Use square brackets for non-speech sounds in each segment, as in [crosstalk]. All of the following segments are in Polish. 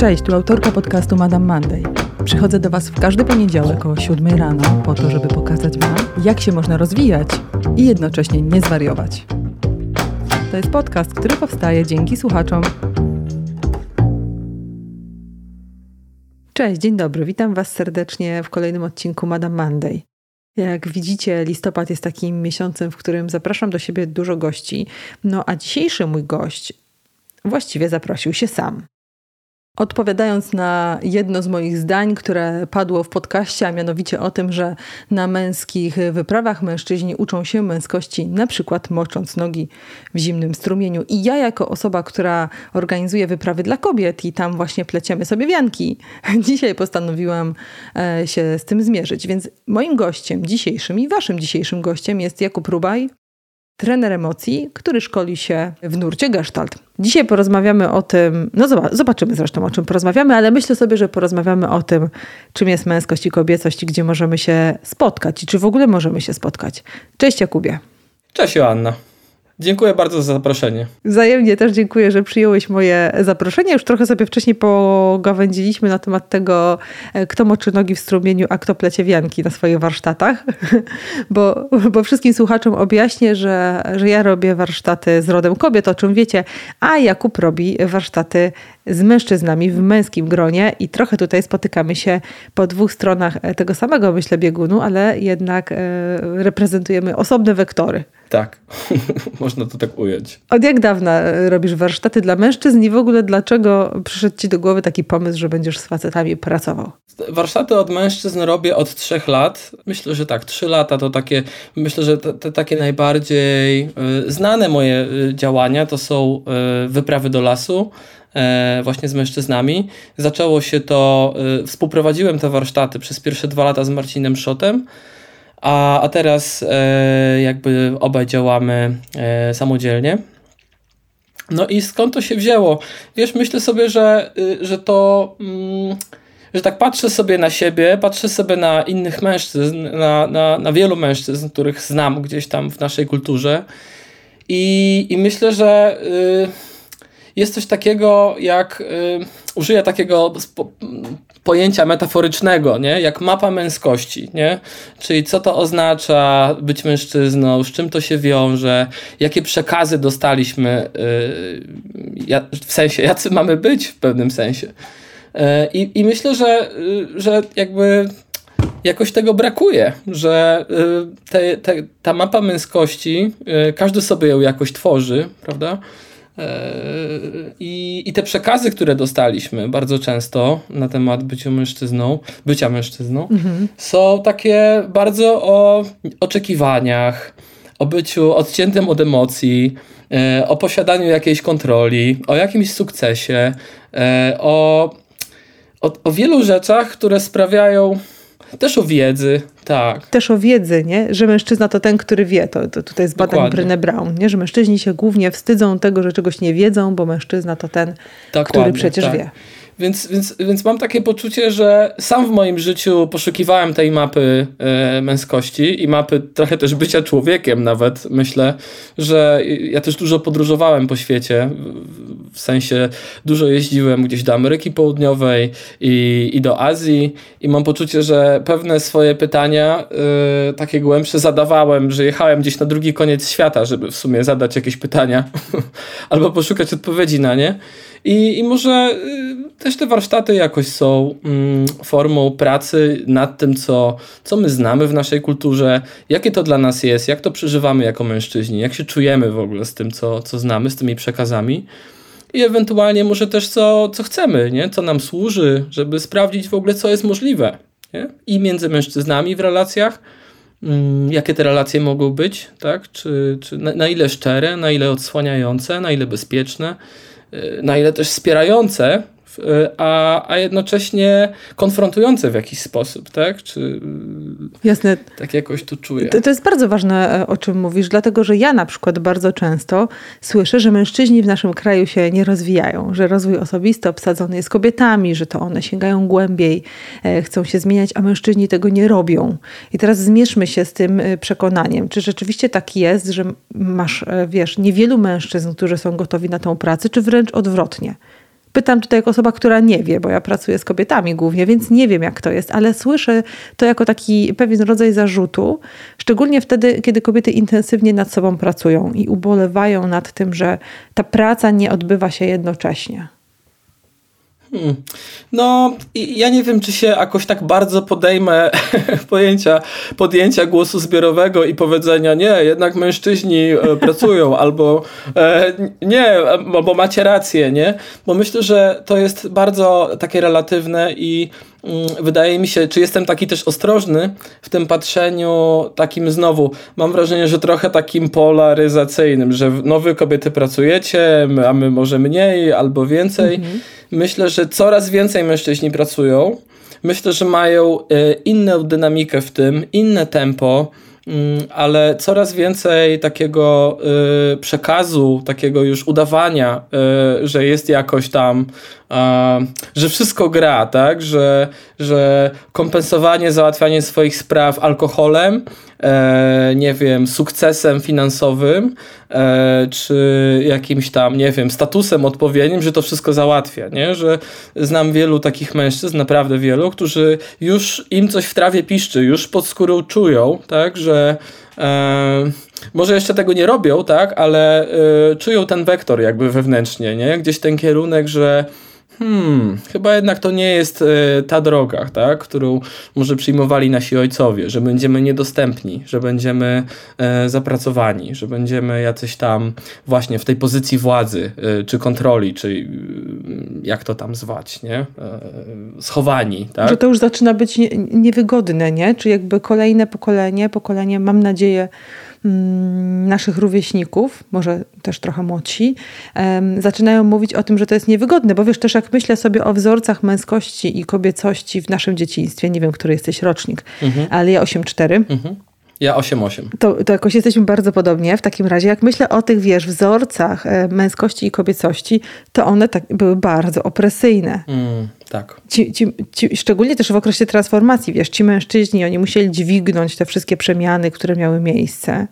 Cześć, tu autorka podcastu Madame Monday. Przychodzę do Was w każdy poniedziałek o 7 rano po to, żeby pokazać Wam, jak się można rozwijać i jednocześnie nie zwariować. To jest podcast, który powstaje dzięki słuchaczom. Cześć, dzień dobry. Witam Was serdecznie w kolejnym odcinku Madame Monday. Jak widzicie, listopad jest takim miesiącem, w którym zapraszam do siebie dużo gości. No a dzisiejszy mój gość właściwie zaprosił się sam. Odpowiadając na jedno z moich zdań, które padło w podcaście, a mianowicie o tym, że na męskich wyprawach mężczyźni uczą się męskości, na przykład mocząc nogi w zimnym strumieniu. I ja, jako osoba, która organizuje wyprawy dla kobiet i tam właśnie pleciemy sobie wianki, [laughs] dzisiaj postanowiłam e, się z tym zmierzyć. Więc moim gościem dzisiejszym i waszym dzisiejszym gościem jest Jakub Rubaj, trener emocji, który szkoli się w nurcie Gestalt. Dzisiaj porozmawiamy o tym, no zobaczymy zresztą o czym porozmawiamy, ale myślę sobie, że porozmawiamy o tym, czym jest męskość i kobiecość i gdzie możemy się spotkać i czy w ogóle możemy się spotkać. Cześć Jakubie. Cześć Joanna. Dziękuję bardzo za zaproszenie. Wzajemnie też dziękuję, że przyjąłeś moje zaproszenie. Już trochę sobie wcześniej pogawędziliśmy na temat tego, e, kto moczy nogi w strumieniu, a kto plecie wianki na swoich warsztatach. [laughs] Bo, bo wszystkim słuchaczom objaśnię, że, że ja robię warsztaty z rodem kobiet, o czym wiecie, a Jakub robi warsztaty z mężczyznami w męskim gronie i trochę tutaj spotykamy się po dwóch stronach tego samego, myślę, biegunu, ale jednak e, reprezentujemy osobne wektory. Tak, [laughs] można to tak ująć. Od jak dawna robisz warsztaty dla mężczyzn i w ogóle dlaczego przyszedł ci do głowy taki pomysł, że będziesz z facetami pracował? Warsztaty od mężczyzn robię od trzech lat. Myślę, że tak, trzy lata to takie, myślę, że te, te takie najbardziej y, znane moje działania to są y, wyprawy do lasu właśnie z mężczyznami. Zaczęło się to, współprowadziłem te warsztaty przez pierwsze dwa lata z Marcinem Szotem, a, a teraz e, jakby obaj działamy e, samodzielnie. No i skąd to się wzięło? Wiesz, myślę sobie, że, y, że to. Mm, że tak patrzę sobie na siebie, patrzę sobie na innych mężczyzn, na, na, na wielu mężczyzn, których znam gdzieś tam w naszej kulturze. I, i myślę, że y, jest coś takiego jak. Y, użyję takiego pojęcia metaforycznego, nie? jak mapa męskości, nie? czyli co to oznacza być mężczyzną, z czym to się wiąże, jakie przekazy dostaliśmy, yy, w sensie, jacy mamy być w pewnym sensie. Yy, I myślę, że, yy, że jakby jakoś tego brakuje, że y, te, te, ta mapa męskości, y, każdy sobie ją jakoś tworzy, prawda? I, I te przekazy, które dostaliśmy bardzo często na temat bycia mężczyzną, bycia mężczyzną, mhm. są takie bardzo o oczekiwaniach, o byciu odciętym od emocji, e, o posiadaniu jakiejś kontroli, o jakimś sukcesie, e, o, o, o wielu rzeczach, które sprawiają też o wiedzy, tak. Też o wiedzy, nie? że mężczyzna to ten, który wie. To, to tutaj z badań Brené Brown, nie? że mężczyźni się głównie wstydzą tego, że czegoś nie wiedzą, bo mężczyzna to ten, Dokładnie, który przecież tak. wie. Więc, więc, więc mam takie poczucie, że sam w moim życiu poszukiwałem tej mapy e, męskości i mapy trochę też bycia człowiekiem nawet. Myślę, że ja też dużo podróżowałem po świecie, w sensie dużo jeździłem gdzieś do Ameryki Południowej i, i do Azji i mam poczucie, że pewne swoje pytania e, takie głębsze zadawałem, że jechałem gdzieś na drugi koniec świata, żeby w sumie zadać jakieś pytania [laughs] albo poszukać odpowiedzi na nie. I, i może y, też te warsztaty jakoś są mm, formą pracy nad tym, co, co my znamy w naszej kulturze, jakie to dla nas jest, jak to przeżywamy jako mężczyźni, jak się czujemy w ogóle z tym, co, co znamy, z tymi przekazami. I ewentualnie może też co, co chcemy, nie? co nam służy, żeby sprawdzić w ogóle, co jest możliwe. Nie? I między mężczyznami w relacjach, mm, jakie te relacje mogą być, tak? czy, czy na, na ile szczere, na ile odsłaniające, na ile bezpieczne na ile też wspierające, a, a jednocześnie konfrontujące w jakiś sposób, tak? Czy Jasne. tak jakoś to czuję. To, to jest bardzo ważne, e, o czym mówisz, dlatego że ja na przykład bardzo często słyszę, że mężczyźni w naszym kraju się nie rozwijają, że rozwój osobisty obsadzony jest kobietami, że to one sięgają głębiej, e, chcą się zmieniać, a mężczyźni tego nie robią. I teraz zmierzmy się z tym e, przekonaniem. Czy rzeczywiście tak jest, że masz, wiesz, niewielu mężczyzn, którzy są gotowi na tą pracę, czy wręcz odwrotnie? Pytam tutaj jako osoba, która nie wie, bo ja pracuję z kobietami głównie, więc nie wiem jak to jest, ale słyszę to jako taki pewien rodzaj zarzutu, szczególnie wtedy, kiedy kobiety intensywnie nad sobą pracują i ubolewają nad tym, że ta praca nie odbywa się jednocześnie. Hmm. No, ja nie wiem, czy się jakoś tak bardzo podejmę [laughs] pojęcia, podjęcia głosu zbiorowego i powiedzenia, nie, jednak mężczyźni e, pracują, [laughs] albo e, nie, albo macie rację, nie? Bo myślę, że to jest bardzo takie relatywne i wydaje mi się, czy jestem taki też ostrożny w tym patrzeniu takim znowu, mam wrażenie, że trochę takim polaryzacyjnym, że no wy kobiety pracujecie, a my może mniej albo więcej. Mhm. Myślę, że coraz więcej mężczyźni pracują. Myślę, że mają e, inną dynamikę w tym, inne tempo, mm, ale coraz więcej takiego y, przekazu, takiego już udawania, y, że jest jakoś tam, że wszystko gra, tak? Że, że kompensowanie, załatwianie swoich spraw alkoholem e, nie wiem, sukcesem finansowym, e, czy jakimś tam, nie wiem, statusem odpowiednim, że to wszystko załatwia, nie? Że znam wielu takich mężczyzn, naprawdę wielu, którzy już im coś w trawie piszczy, już pod skórą czują, tak, że e, może jeszcze tego nie robią, tak, ale e, czują ten wektor jakby wewnętrznie, nie? Gdzieś ten kierunek, że Hmm, chyba jednak to nie jest e, ta droga, tak, którą może przyjmowali nasi ojcowie, że będziemy niedostępni, że będziemy e, zapracowani, że będziemy jacyś tam właśnie w tej pozycji władzy e, czy kontroli, czy jak to tam zwać, nie? Schowani, tak? Że to już zaczyna być nie, niewygodne, nie? Czy jakby kolejne pokolenie, pokolenie, mam nadzieję, naszych rówieśników, może też trochę młodsi, zaczynają mówić o tym, że to jest niewygodne, bo wiesz, też jak myślę sobie o wzorcach męskości i kobiecości w naszym dzieciństwie, nie wiem, który jesteś rocznik, mhm. ale ja 8-4, mhm. Ja 8-8. To, to jakoś jesteśmy bardzo podobnie. W takim razie, jak myślę o tych, wiesz, wzorcach e, męskości i kobiecości, to one tak były bardzo opresyjne. Mm, tak. Ci, ci, ci, szczególnie też w okresie transformacji, wiesz, ci mężczyźni, oni musieli dźwignąć te wszystkie przemiany, które miały miejsce.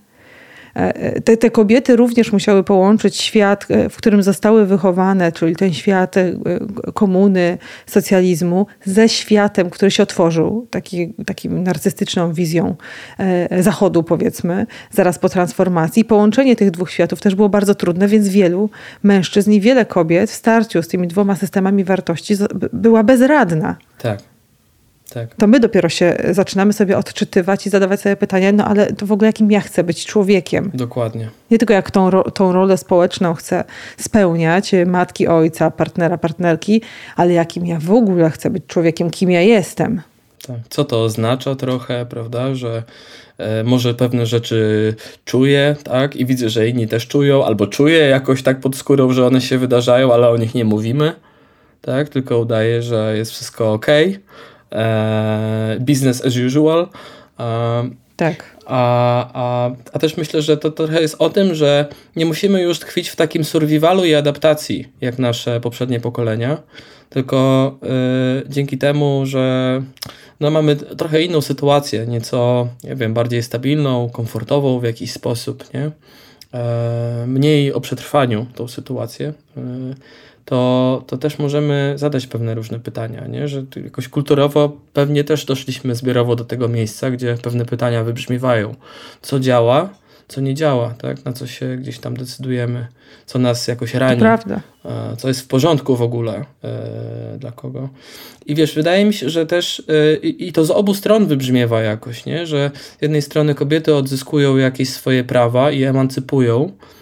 Te, te kobiety również musiały połączyć świat, e, w którym zostały wychowane, czyli ten świat e, komuny, socjalizmu, ze światem, który się otworzył, taki, takim narcystyczną wizją e, Zachodu, powiedzmy, zaraz po transformacji. Połączenie tych dwóch światów też było bardzo trudne, więc wielu mężczyzn i wiele kobiet w starciu z tymi dwoma systemami wartości była bezradna. Tak. Tak. To my dopiero się zaczynamy sobie odczytywać i zadawać sobie pytania, no ale to w ogóle jakim ja chcę być człowiekiem. Dokładnie. Nie tylko jak tą, tą rolę społeczną chcę spełniać, y, matki, ojca, partnera, partnerki, ale jakim ja w ogóle chcę być człowiekiem, kim ja jestem. Tak. Co to oznacza trochę, prawda, że e, może pewne rzeczy czuję, tak, i widzę, że inni też czują, albo czuję jakoś tak pod skórą, że one się wydarzają, ale o nich nie mówimy, tak, tylko udaje, że jest wszystko ok business as usual. E, tak. A, a, a też myślę, że to trochę jest o tym, że nie musimy już tkwić w takim survivalu i adaptacji, jak nasze poprzednie pokolenia, tylko y, dzięki temu, że no, mamy trochę inną sytuację, nieco, nie wiem, bardziej stabilną, komfortową w jakiś sposób, nie? E, mniej o przetrwaniu tą sytuację. To, to też możemy zadać pewne różne pytania, nie? że jakoś kulturowo pewnie też doszliśmy zbiorowo do tego miejsca, gdzie pewne pytania wybrzmiewają. Co działa, co nie działa, tak? na co się gdzieś tam decydujemy, co nas jakoś rani, prawda. co jest w porządku w ogóle e, dla kogo. I wiesz, wydaje mi się, że też e, i to z obu stron wybrzmiewa jakoś, nie? że z jednej strony kobiety odzyskują jakieś swoje prawa i emancypują, e,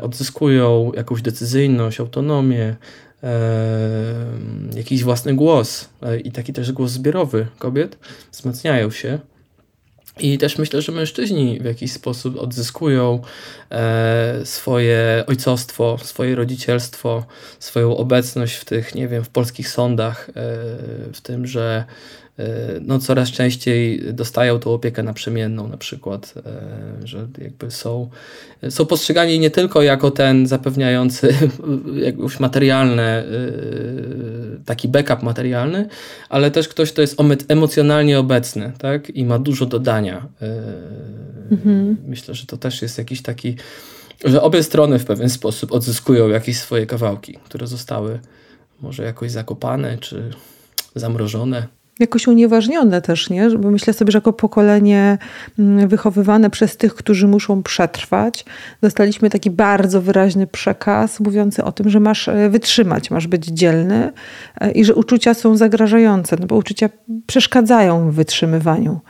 odzyskują jakąś decyzyjność, autonomię, e, jakiś własny głos e, i taki też głos zbiorowy kobiet wzmacniają się. I też myślę, że mężczyźni w jakiś sposób odzyskują e, swoje ojcostwo, swoje rodzicielstwo, swoją obecność w tych, nie wiem, w polskich sądach, e, w tym, że E, no, coraz częściej dostają tą opiekę naprzemienną na przykład, e, że jakby są, są postrzegani nie tylko jako ten zapewniający [laughs] jakieś materialne, e, taki backup materialny, ale też ktoś, kto jest emocjonalnie obecny tak? i ma dużo dodania. Mhm. Myślę, że to też jest jakiś taki, że obie strony w pewien sposób odzyskują jakieś swoje kawałki, które zostały może jakoś zakopane czy zamrożone jakoś unieważnione też, nie? Bo myślę sobie, że jako pokolenie mm, wychowywane przez tych, którzy muszą przetrwać, dostaliśmy taki bardzo wyraźny przekaz mówiący o tym, że masz e, wytrzymać, masz być dzielny e, i że uczucia są zagrażające, no bo uczucia przeszkadzają w wytrzymywaniu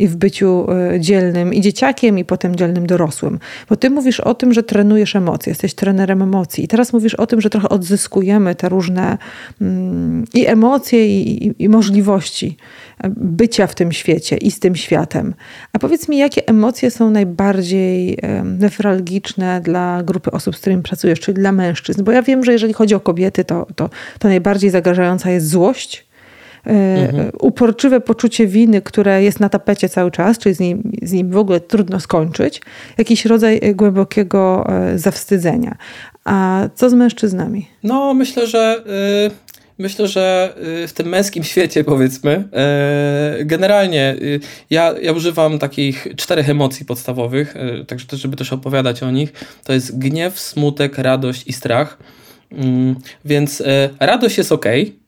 i w byciu e, dzielnym i dzieciakiem, i potem dzielnym dorosłym. Bo ty mówisz o tym, że trenujesz emocje, jesteś trenerem emocji. I teraz mówisz o tym, że trochę odzyskujemy te różne mm, i emocje, i, i, i możliwości e, bycia w tym świecie i z tym światem. A powiedz mi, jakie emocje są najbardziej newralgiczne dla grupy osób, z którymi pracujesz, czyli dla mężczyzn? Bo ja wiem, że jeżeli chodzi o kobiety, to, to, to najbardziej zagrażająca jest złość, mhm. uporczywe poczucie winy, które jest na tapecie cały czas, czyli z nim, z nim w ogóle trudno skończyć, jakiś rodzaj głębokiego e, zawstydzenia. A co z mężczyznami? No, myślę, że. Yy... Myślę, że w tym męskim świecie, powiedzmy, generalnie ja, ja używam takich czterech emocji podstawowych, także też, żeby też opowiadać o nich. To jest gniew, smutek, radość i strach. Mm, więc radość jest ok, E,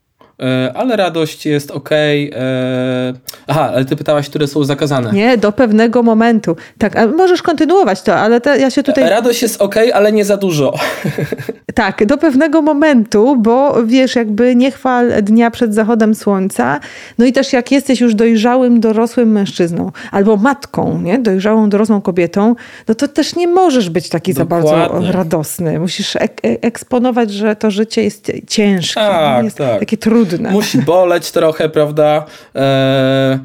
ale radość jest ok. E, aha, ale ty pytałaś, które są zakazane. Nie, do pewnego momentu. Tak, możesz kontynuować to, ale te, ja się tutaj. Radość jest ok, ale nie za dużo. [laughs] Tak, do pewnego momentu, bo wiesz, jakby nie chwal dnia przed zachodem słońca. No i też jak jesteś już dojrzałym, dorosłym mężczyzną albo matką, nie? dojrzałą, dorosłą kobietą, no to też nie możesz być taki Dokładnie. za bardzo radosny. Musisz ek eksponować, że to życie jest ciężkie, tak, jest tak. takie trudne trudne. Musi boleć trochę, prawda? E,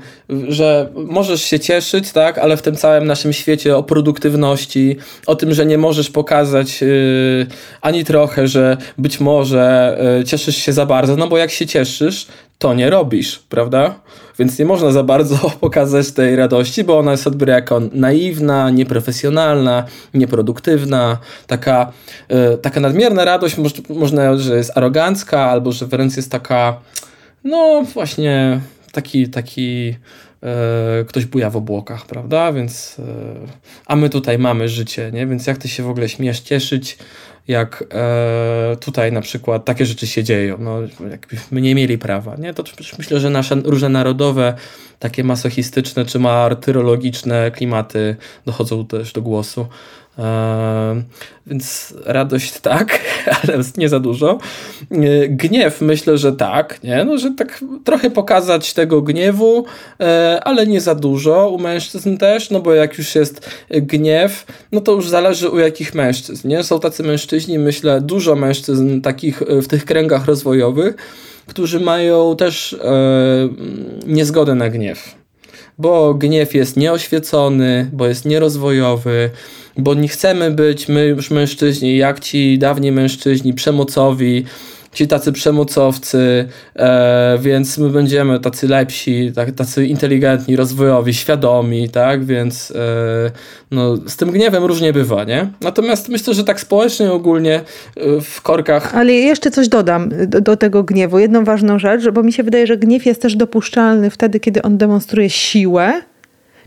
że możesz się cieszyć, tak, ale w tym całym naszym świecie o produktywności, o tym, że nie możesz pokazać y, ani trochę, że być może y, cieszysz się za bardzo, no bo jak się cieszysz, to nie robisz, prawda? Więc nie można za bardzo [laughs] pokazać tej radości, bo ona jest odbierana jako naiwna, nieprofesjonalna, nieproduktywna, taka, y, taka nadmierna radość, można, że jest arogancka, albo że wręcz jest taka, no właśnie taki, taki ktoś buja w obłokach, prawda? Więc, e, a my tutaj mamy życie, nie? Więc jak ty się w ogóle śmiesz cieszyć, jak e, tutaj na przykład takie rzeczy się dzieją, no jakbyśmy nie mieli prawa, nie? To myślę, że nasze różne narodowe, takie masochistyczne czy martyrologiczne klimaty dochodzą też do głosu. Eee, więc radość tak, [laughs] ale nie za dużo. Eee, gniew myślę, że tak, nie? No, że tak trochę pokazać tego gniewu, eee, ale nie za dużo. U mężczyzn też, no bo jak już jest gniew, no to już zależy u jakich mężczyzn, nie? Są tacy mężczyźni, myślę, dużo mężczyzn takich e, w tych kręgach rozwojowych, którzy mają też e, niezgodę na gniew. Bo gniew jest nieoświecony, bo jest nierozwojowy, bo nie chcemy być my już mężczyźni, jak ci dawni mężczyźni, przemocowi, ci tacy przemocowcy, e, więc my będziemy tacy lepsi, tak, tacy inteligentni, rozwojowi, świadomi, tak, więc e, no, z tym gniewem różnie bywa, nie? Natomiast myślę, że tak społecznie ogólnie e, w korkach... Ale jeszcze coś dodam do, do tego gniewu, jedną ważną rzecz, bo mi się wydaje, że gniew jest też dopuszczalny wtedy, kiedy on demonstruje siłę,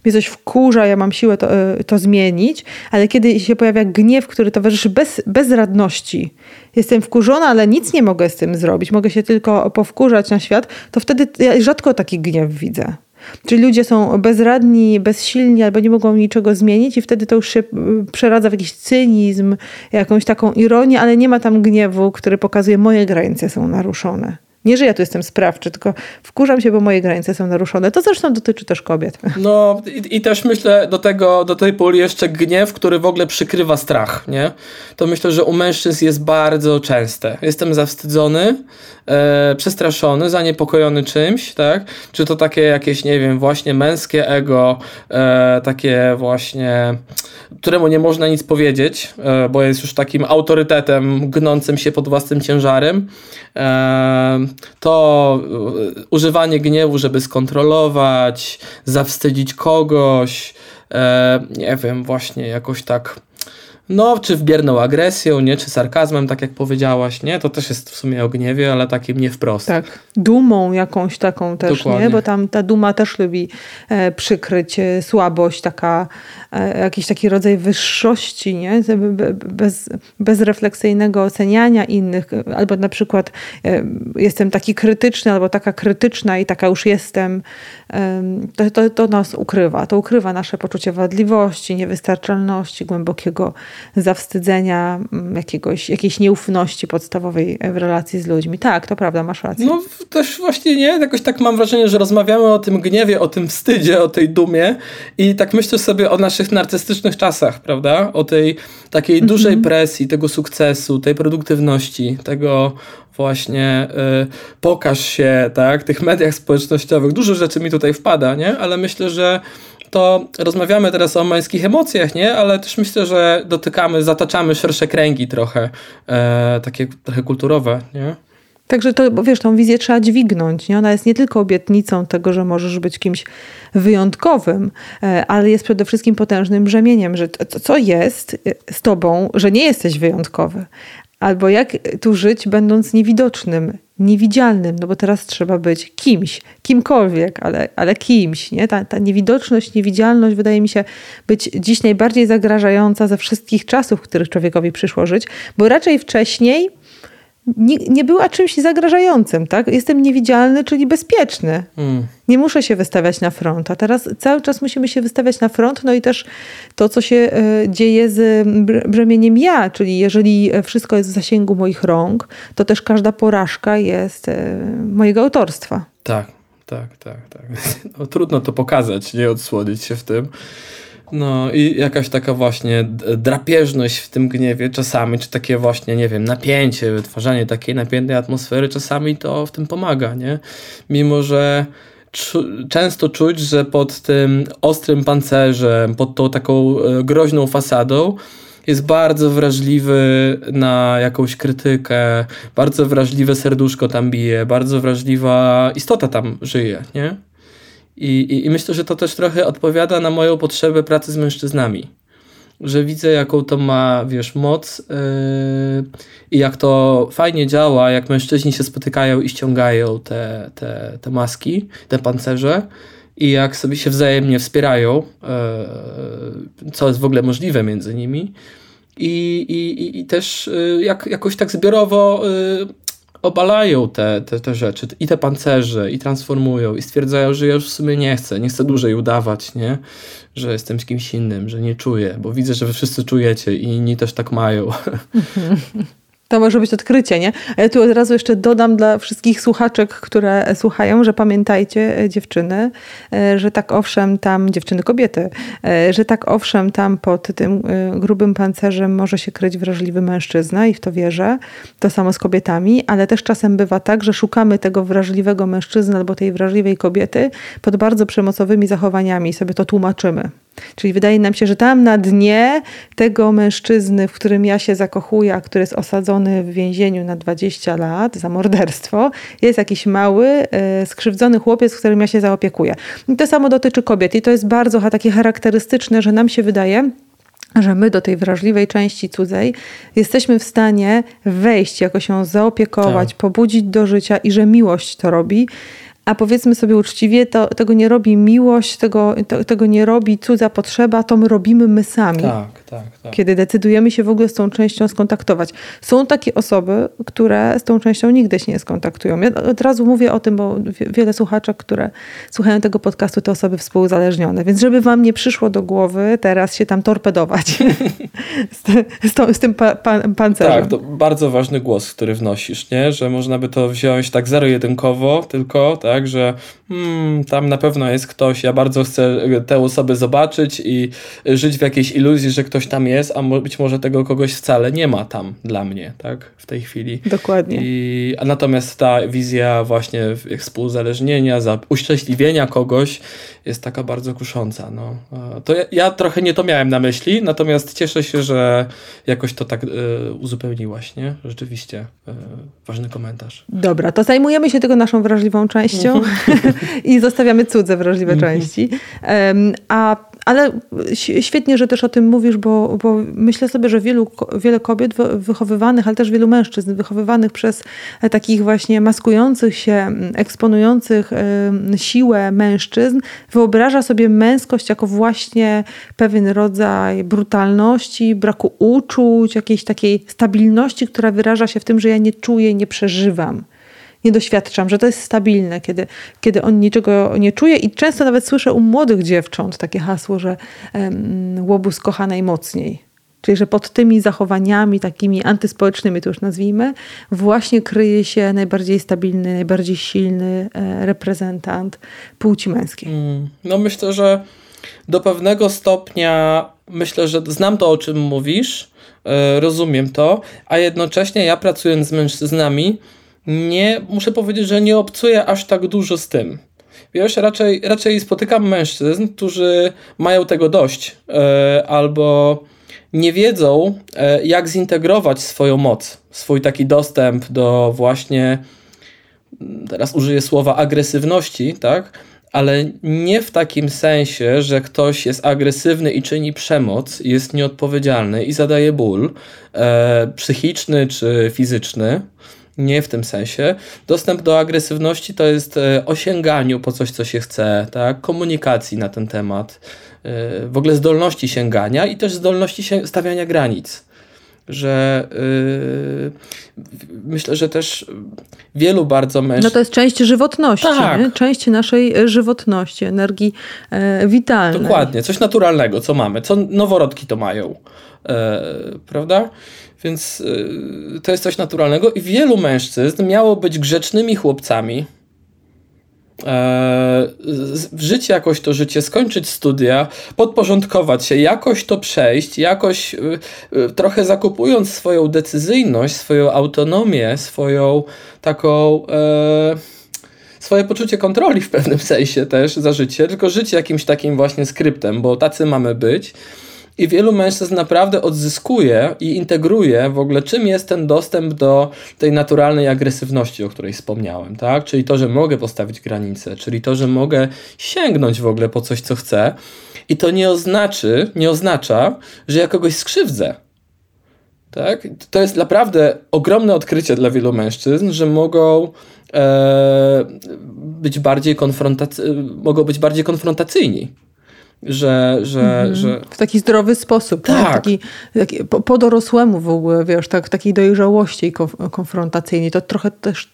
mnie coś wkurza, ja mam siłę to, e, to zmienić, ale kiedy się pojawia gniew, który towarzyszy bez, bezradności, jestem wkurzona, ale nic nie mogę z tym zrobić, mogę się tylko powkurzać na świat, to wtedy ja rzadko taki gniew widzę. Czyli ludzie są bezradni, bezsilni albo nie mogą niczego zmienić, i wtedy to już się przeradza w jakiś cynizm, jakąś taką ironię, ale nie ma tam gniewu, który pokazuje, moje granice są naruszone. Nie, że ja tu jestem sprawczy, tylko wkurzam się, bo moje granice są naruszone. To zresztą dotyczy też kobiet. [laughs] No i, i, też myślę do tego, do tej puli jeszcze gniew, który w ogóle przykrywa strach, nie? To myślę, że u mężczyzn jest bardzo częste. Jestem zawstydzony, e, przestraszony, zaniepokojony czymś, tak? Czy to takie jakieś, nie wiem, właśnie męskie ego, e, takie właśnie, któremu nie można nic powiedzieć, e, bo jest już takim autorytetem gnącym się pod własnym ciężarem. E, to e, używanie gniewu, żeby skontrolować, zawstydzić kogoś, e, nie wiem, właśnie jakoś tak No, czy w bierną agresją, nie? Czy sarkazmem, tak jak powiedziałaś, nie? To też jest w sumie o gniewie, ale takim nie wprost. Tak. Dumą jakąś taką też, Dokładnie. nie? Bo tam ta duma też lubi e, przykryć e, słabość, taka, e, jakiś taki rodzaj wyższości, nie? Bez, bezrefleksyjnego oceniania innych, albo na przykład e, jestem taki krytyczny, albo taka krytyczna i taka już jestem. To, to, to nas ukrywa. To ukrywa nasze poczucie wadliwości, niewystarczalności, głębokiego zawstydzenia, mm, jakiegoś, jakiejś nieufności podstawowej w relacji z ludźmi. Tak, to prawda, masz rację. No też właśnie nie, jakoś tak mam wrażenie, że rozmawiamy o tym gniewie, o tym wstydzie, o tej dumie i tak myślę sobie o naszych narcystycznych czasach, prawda? O tej takiej -hmm. dużej presji, tego sukcesu, tej produktywności, tego właśnie y, pokaż się, tak, tych mediach społecznościowych. Dużo rzeczy mi tutaj wpada, nie? Ale myślę, że to rozmawiamy teraz o męskich emocjach, nie? Ale też myślę, że dotykamy, zataczamy szersze kręgi trochę, e, takie trochę kulturowe, nie? Także to, bo wiesz, tą wizję trzeba dźwignąć. Nie? Ona jest nie tylko obietnicą tego, że możesz być kimś wyjątkowym, e, ale jest przede wszystkim potężnym brzemieniem, że co jest e, z tobą, że nie jesteś wyjątkowy. Albo jak tu żyć, będąc niewidocznym, niewidzialnym, no bo teraz trzeba być kimś, kimkolwiek, ale, ale kimś. Nie? Ta, ta niewidoczność, niewidzialność wydaje mi się być dziś najbardziej zagrażająca ze wszystkich czasów, w których człowiekowi przyszło żyć, bo raczej wcześniej nie, nie była czymś zagrażającym, tak? Jestem niewidzialny, czyli bezpieczny. Mm. Nie muszę się wystawiać na front, a teraz cały czas musimy się wystawiać na front, no i też to, co się e, dzieje z brzemieniem ja, czyli jeżeli wszystko jest w zasięgu moich rąk, to też każda porażka jest e, mojego autorstwa. Tak, tak, tak, tak. [laughs] No, trudno to pokazać, nie odsłonić się w tym. No i jakaś taka właśnie drapieżność w tym gniewie czasami, czy takie właśnie, nie wiem, napięcie, wytwarzanie takiej napiętej atmosfery czasami to w tym pomaga, nie? Mimo, że często czuć, że pod tym ostrym pancerzem, pod tą taką e, groźną fasadą jest bardzo wrażliwy na jakąś krytykę, bardzo wrażliwe serduszko tam bije, bardzo wrażliwa istota tam żyje, nie? I, i, I, myślę, że to też trochę odpowiada na moją potrzebę pracy z mężczyznami. Że widzę, jaką to ma, wiesz, moc yy, i jak to fajnie działa, jak mężczyźni się spotykają i ściągają te, te, te maski, te pancerze i jak sobie się wzajemnie wspierają, yy, co jest w ogóle możliwe między nimi. I, i, i też yy, jak, jakoś tak zbiorowo y, obalają te, te, te rzeczy i te pancerze i transformują i stwierdzają, że ja już w sumie nie chcę, nie chcę dłużej udawać, nie? Że jestem z kimś innym, że nie czuję, bo widzę, że wy wszyscy czujecie i inni też tak mają. [laughs] To może być odkrycie, nie? A ja tu od razu jeszcze dodam dla wszystkich słuchaczek, które słuchają, że pamiętajcie, e, dziewczyny, e, że tak owszem, tam, dziewczyny, kobiety, e, że tak owszem, tam pod tym grubym pancerzem może się kryć wrażliwy mężczyzna i w to wierzę. To samo z kobietami, ale też czasem bywa tak, że szukamy tego wrażliwego mężczyzny albo tej wrażliwej kobiety pod bardzo przemocowymi zachowaniami i sobie to tłumaczymy. Czyli wydaje nam się, że tam na dnie tego mężczyzny, w którym ja się zakochuję, a który jest osadzony w więzieniu na 20 lat za morderstwo, jest jakiś mały, e, skrzywdzony chłopiec, którym ja się zaopiekuję. I to samo dotyczy kobiet. I to jest bardzo takie charakterystyczne, że nam się wydaje, że my do tej wrażliwej części cudzej jesteśmy w stanie wejść, jakoś ją zaopiekować, tak. pobudzić do życia i że miłość to robi a powiedzmy sobie uczciwie, to, tego nie robi miłość, tego, to, tego nie robi cudza potrzeba, to my robimy my sami. Tak, tak, tak. Kiedy decydujemy się w ogóle z tą częścią skontaktować. Są takie osoby, które z tą częścią nigdy się nie skontaktują. Ja od razu mówię o tym, bo wiele słuchaczek, które słuchają tego podcastu, to osoby współuzależnione. Więc żeby wam nie przyszło do głowy teraz się tam torpedować [laughs] z, z, z, tym pa, pa, pancerzem. Tak, to bardzo ważny głos, który wnosisz, nie? że można by to wziąć tak zero-jedynkowo tylko, tak? Tak, że hmm, tam na pewno jest ktoś, ja bardzo chcę tę osobę zobaczyć i żyć w jakiejś iluzji, że ktoś tam jest, a być może tego kogoś wcale nie ma tam dla mnie, tak, w tej chwili. Dokładnie. I, a natomiast ta wizja właśnie współzależnienia, za uszczęśliwienia kogoś jest taka bardzo kusząca. No. To ja, ja, trochę nie to miałem na myśli, natomiast cieszę się, że jakoś to tak y, uzupełniłaś, nie? Rzeczywiście y, ważny komentarz. Dobra, to zajmujemy się tego naszą wrażliwą częścią [laughs] i zostawiamy cudze wrażliwe mhm. części. A a ale świetnie, że też o tym mówisz, bo, bo myślę sobie, że wielu, wiele kobiet wychowywanych, ale też wielu mężczyzn wychowywanych przez takich właśnie maskujących się, eksponujących siłę mężczyzn, wyobraża sobie męskość jako właśnie pewien rodzaj brutalności, braku uczuć, jakiejś takiej stabilności, która wyraża się w tym, że ja nie czuję, nie przeżywam nie doświadczam, że to jest stabilne, kiedy, kiedy on niczego nie czuje i często nawet słyszę u młodych dziewcząt takie hasło, że um, łobuz kocha najmocniej. Czyli, że pod tymi zachowaniami takimi antyspołecznymi, to już nazwijmy, właśnie kryje się najbardziej stabilny, najbardziej silny e, reprezentant płci męskiej. Mm, no myślę, że do pewnego stopnia myślę, że znam to, o czym mówisz, e, rozumiem to, a jednocześnie ja pracując z mężczyznami, nie, muszę powiedzieć, że nie obcuję aż tak dużo z tym. Wiesz, raczej, raczej spotykam mężczyzn, którzy mają tego dość, e, albo nie wiedzą, e, jak zintegrować swoją moc, swój taki dostęp do właśnie, teraz użyję słowa agresywności, tak? ale nie w takim sensie, że ktoś jest agresywny i czyni przemoc, jest nieodpowiedzialny i zadaje ból e, psychiczny czy fizyczny, nie w tym sensie. Dostęp do agresywności to jest e, osięganiu po coś, co się chce, tak? komunikacji na ten temat, e, w ogóle zdolności sięgania i też zdolności stawiania granic. Że yy, myślę, że też wielu bardzo mężczyzn. No to jest część żywotności, tak. część naszej żywotności, energii e, witalnej. Dokładnie, coś naturalnego, co mamy, co noworodki to mają, e, prawda? Więc yy, to jest coś naturalnego i wielu mężczyzn miało być grzecznymi chłopcami. E, życie jakoś to życie, skończyć studia, podporządkować się, jakoś to przejść, jakoś y, y, trochę zakupując swoją decyzyjność, swoją autonomię, swoją taką e, swoje poczucie kontroli w pewnym sensie też za życie, tylko żyć jakimś takim właśnie skryptem, bo tacy mamy być. I wielu mężczyzn naprawdę odzyskuje i integruje w ogóle, czym jest ten dostęp do tej naturalnej agresywności, o której wspomniałem, tak? Czyli to, że mogę postawić granice, czyli to, że mogę sięgnąć w ogóle po coś, co chcę. I to nie oznaczy, nie oznacza, że ja kogoś skrzywdzę. Tak? To jest naprawdę ogromne odkrycie dla wielu mężczyzn, że mogą e, być bardziej konfrontac- mogą być bardziej konfrontacyjni że, że, mhm. że... W taki zdrowy sposób, tak. tak? Taki, taki, po, po dorosłemu w ogóle, wiesz, tak, takiej dojrzałości konf konfrontacyjnej. To trochę też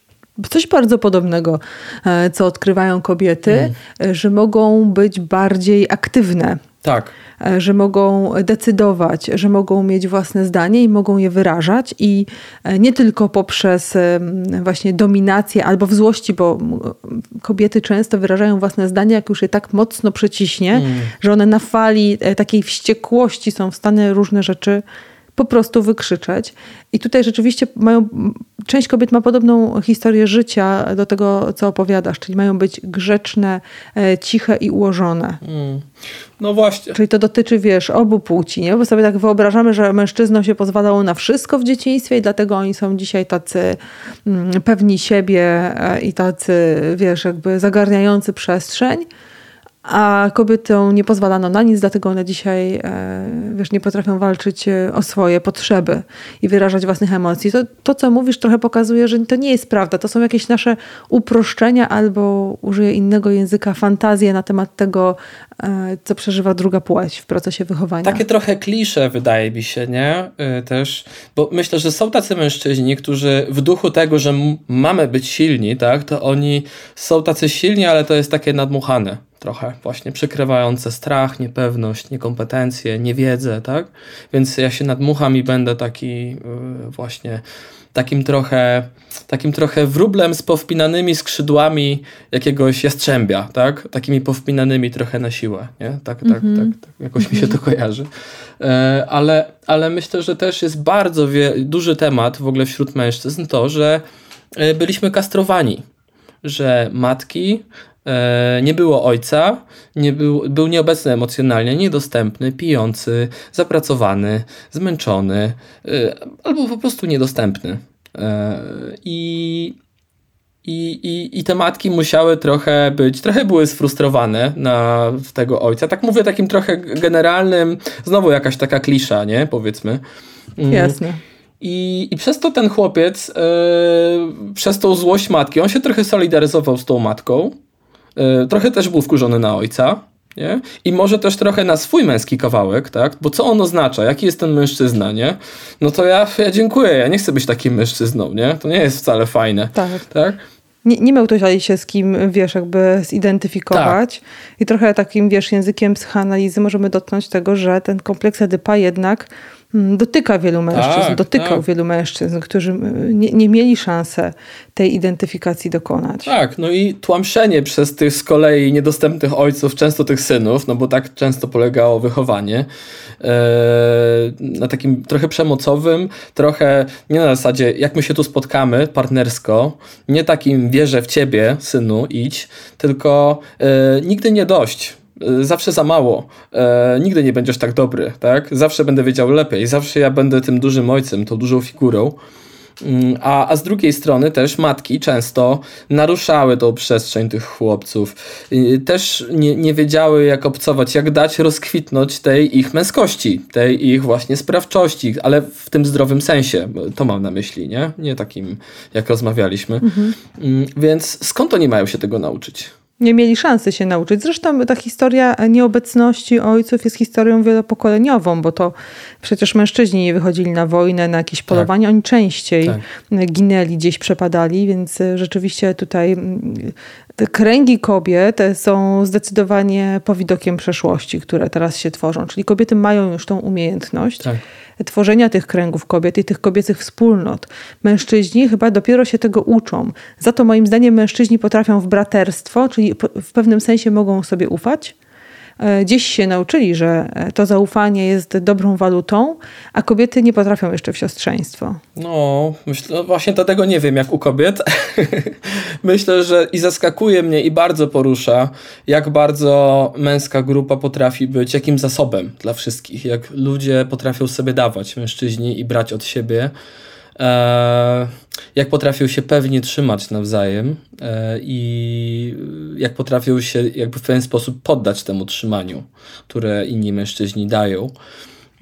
coś bardzo podobnego, e, co odkrywają kobiety, mm. że mogą być bardziej aktywne. Tak. E, że mogą decydować, że mogą mieć własne zdanie i mogą je wyrażać i e, nie tylko poprzez właśnie dominację albo w złości, bo kobiety często wyrażają własne zdanie, jak już je tak mocno przeciśnie, mm. że one na fali takiej wściekłości są w stanie różne rzeczy po prostu wykrzyczeć. I tutaj rzeczywiście mają, część kobiet ma podobną historię życia do tego, co opowiadasz, czyli mają być grzeczne, e, ciche i ułożone. Mm. No właśnie. Czyli to dotyczy, wiesz, obu płci, nie? Bo sobie tak wyobrażamy, że mężczyznom się pozwalało na wszystko w dzieciństwie i dlatego oni są dzisiaj tacy mm, pewni siebie e, i tacy, wiesz, jakby zagarniający przestrzeń a kobietom nie pozwalano na nic, dlatego one dzisiaj e, wiesz, nie potrafią walczyć e, o swoje potrzeby i wyrażać własnych emocji. To, to, co mówisz, trochę pokazuje, że to nie jest prawda. To są jakieś nasze uproszczenia albo, użyję innego języka, fantazje na temat tego, e, co przeżywa druga płeć w procesie wychowania. Takie trochę klisze wydaje mi się, nie? Też, bo myślę, że są tacy mężczyźni, którzy w duchu tego, że mamy być silni, tak, to oni są tacy silni, ale to jest takie nadmuchane trochę właśnie przykrywające strach, niepewność, niekompetencje, niewiedzę, tak? Więc ja się nadmucham i będę taki yy, właśnie takim trochę, takim trochę wróblem z powpinanymi skrzydłami jakiegoś jastrzębia, tak? Takimi powpinanymi trochę na siłę, nie? Tak, tak, mm -hmm. tak, tak, jakoś mi się to kojarzy. E, ale, ale myślę, że też jest bardzo duży temat w ogóle wśród mężczyzn to, że e, byliśmy kastrowani, że matki nie było ojca, nie był, był nieobecny emocjonalnie, niedostępny, pijący, zapracowany, zmęczony e, albo po prostu niedostępny. E, I, I, i, I te matki musiały trochę być, trochę były sfrustrowane na tego ojca. Tak mówię takim trochę generalnym, znowu jakaś taka klisza, nie? Powiedzmy. Mm. Jasne. I, I przez to ten chłopiec, yy, przez tą złość matki, on się trochę solidaryzował z tą matką. Yy, trochę też był wkurzony na ojca. Nie? I może też trochę na swój męski kawałek, tak? Bo co on oznacza? Jaki jest ten mężczyzna, nie? No to ja, ja dziękuję, ja nie chcę być takim mężczyzną, nie? To nie jest wcale fajne. Tak. tak? Nie, nie miał się z kim, wiesz, jakby zidentyfikować. Tak. I trochę takim, wiesz, językiem psychoanalizy możemy dotknąć tego, że ten kompleks Edypa jednak dotyka wielu mężczyzn, tak, dotykał tak. wielu mężczyzn, którzy mm, nie, nie mieli szansy tej identyfikacji dokonać. Tak, no i tłamszenie przez tych z kolei niedostępnych ojców, często tych synów, no bo tak często polegało wychowanie, e, na takim trochę przemocowym, trochę nie na zasadzie, jak my się tu spotkamy partnersko, nie takim wierzę w ciebie, synu, idź, tylko e, nigdy nie dość zawsze za mało, e, nigdy nie będziesz tak dobry, tak? Zawsze będę wiedział lepiej, zawsze ja będę tym dużym ojcem, tą dużą figurą. Mm, a, a z drugiej strony też matki często naruszały tą przestrzeń tych chłopców. Też nie, nie wiedziały, jak obcować, jak dać rozkwitnąć tej ich męskości, tej ich właśnie sprawczości, ale w tym zdrowym sensie. To mam na myśli, nie? Nie takim, jak rozmawialiśmy. Mhm. Mm, więc skąd oni mają się tego nauczyć? Nie mieli szansy się nauczyć. Zresztą ta historia nieobecności ojców jest historią wielopokoleniową, bo to przecież mężczyźni nie wychodzili na wojnę, na jakieś tak. polowanie, tak. oni częściej tak. ginęli, gdzieś przepadali, więc rzeczywiście tutaj mm, te kręgi kobiet są zdecydowanie powidokiem przeszłości, które teraz się tworzą. Czyli kobiety mają już tą umiejętność. Tak tworzenia tych kręgów kobiet i tych kobiecych wspólnot. Mężczyźni chyba dopiero się tego uczą. Za to moim zdaniem mężczyźni potrafią w braterstwo, czyli w pewnym sensie mogą sobie ufać, gdzieś się nauczyli, że e, to zaufanie jest dobrą walutą, a kobiety nie potrafią jeszcze w siostrzeństwo. No, myślę, no właśnie dlatego nie wiem jak u kobiet. [laughs] myślę, że i zaskakuje mnie i bardzo porusza, jak bardzo męska grupa potrafi być jakim zasobem dla wszystkich, jak ludzie potrafią sobie dawać, mężczyźni i brać od siebie. E, jak potrafią się pewnie trzymać nawzajem e, i jak potrafią się jakby w pewien sposób poddać temu trzymaniu, które inni mężczyźni dają.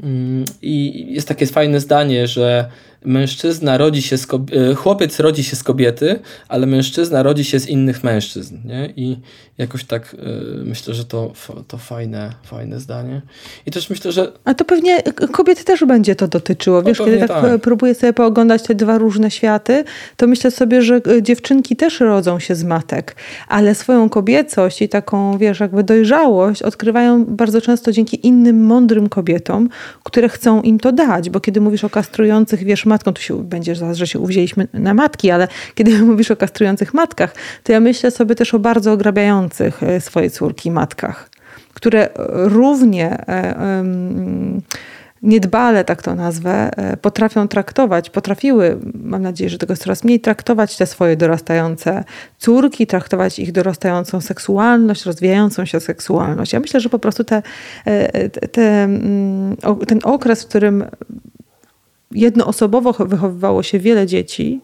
Mm, I jest takie fajne zdanie, że mężczyzna rodzi się z e, chłopiec rodzi się z kobiety, ale mężczyzna rodzi się z innych mężczyzn. Nie? I jakoś tak y, myślę, że to, to fajne, fajne zdanie. I też myślę, że. A to pewnie kobiety też będzie to dotyczyło. No Wiesz, kiedy tak, tak próbuję sobie pooglądać te dwa różne światy, to myślę sobie, że e, dziewczynki też rodzą się z matek, ale swoją kobiecość i taką, wiesz, jakby dojrzałość odkrywają bardzo często dzięki innym mądrym kobietom, które chcą im to dać. Bo kiedy mówisz o kastrujących, wiesz, matką, tu się będziesz zaraz, że się uwzięliśmy na matki, ale kiedy [laughs] mówisz o kastrujących matkach, to ja myślę sobie też o bardzo ograbiających e, swoje córki matkach, które równie e, niedbale, tak to nazwę, e, potrafią traktować, potrafiły, mam nadzieję, że tego jest coraz mniej, traktować te swoje dorastające córki, traktować ich dorastającą seksualność, rozwijającą się seksualność. Ja myślę, że po prostu te, te, mm, ten okres, w którym jednoosobowo wychowywało się wiele dzieci,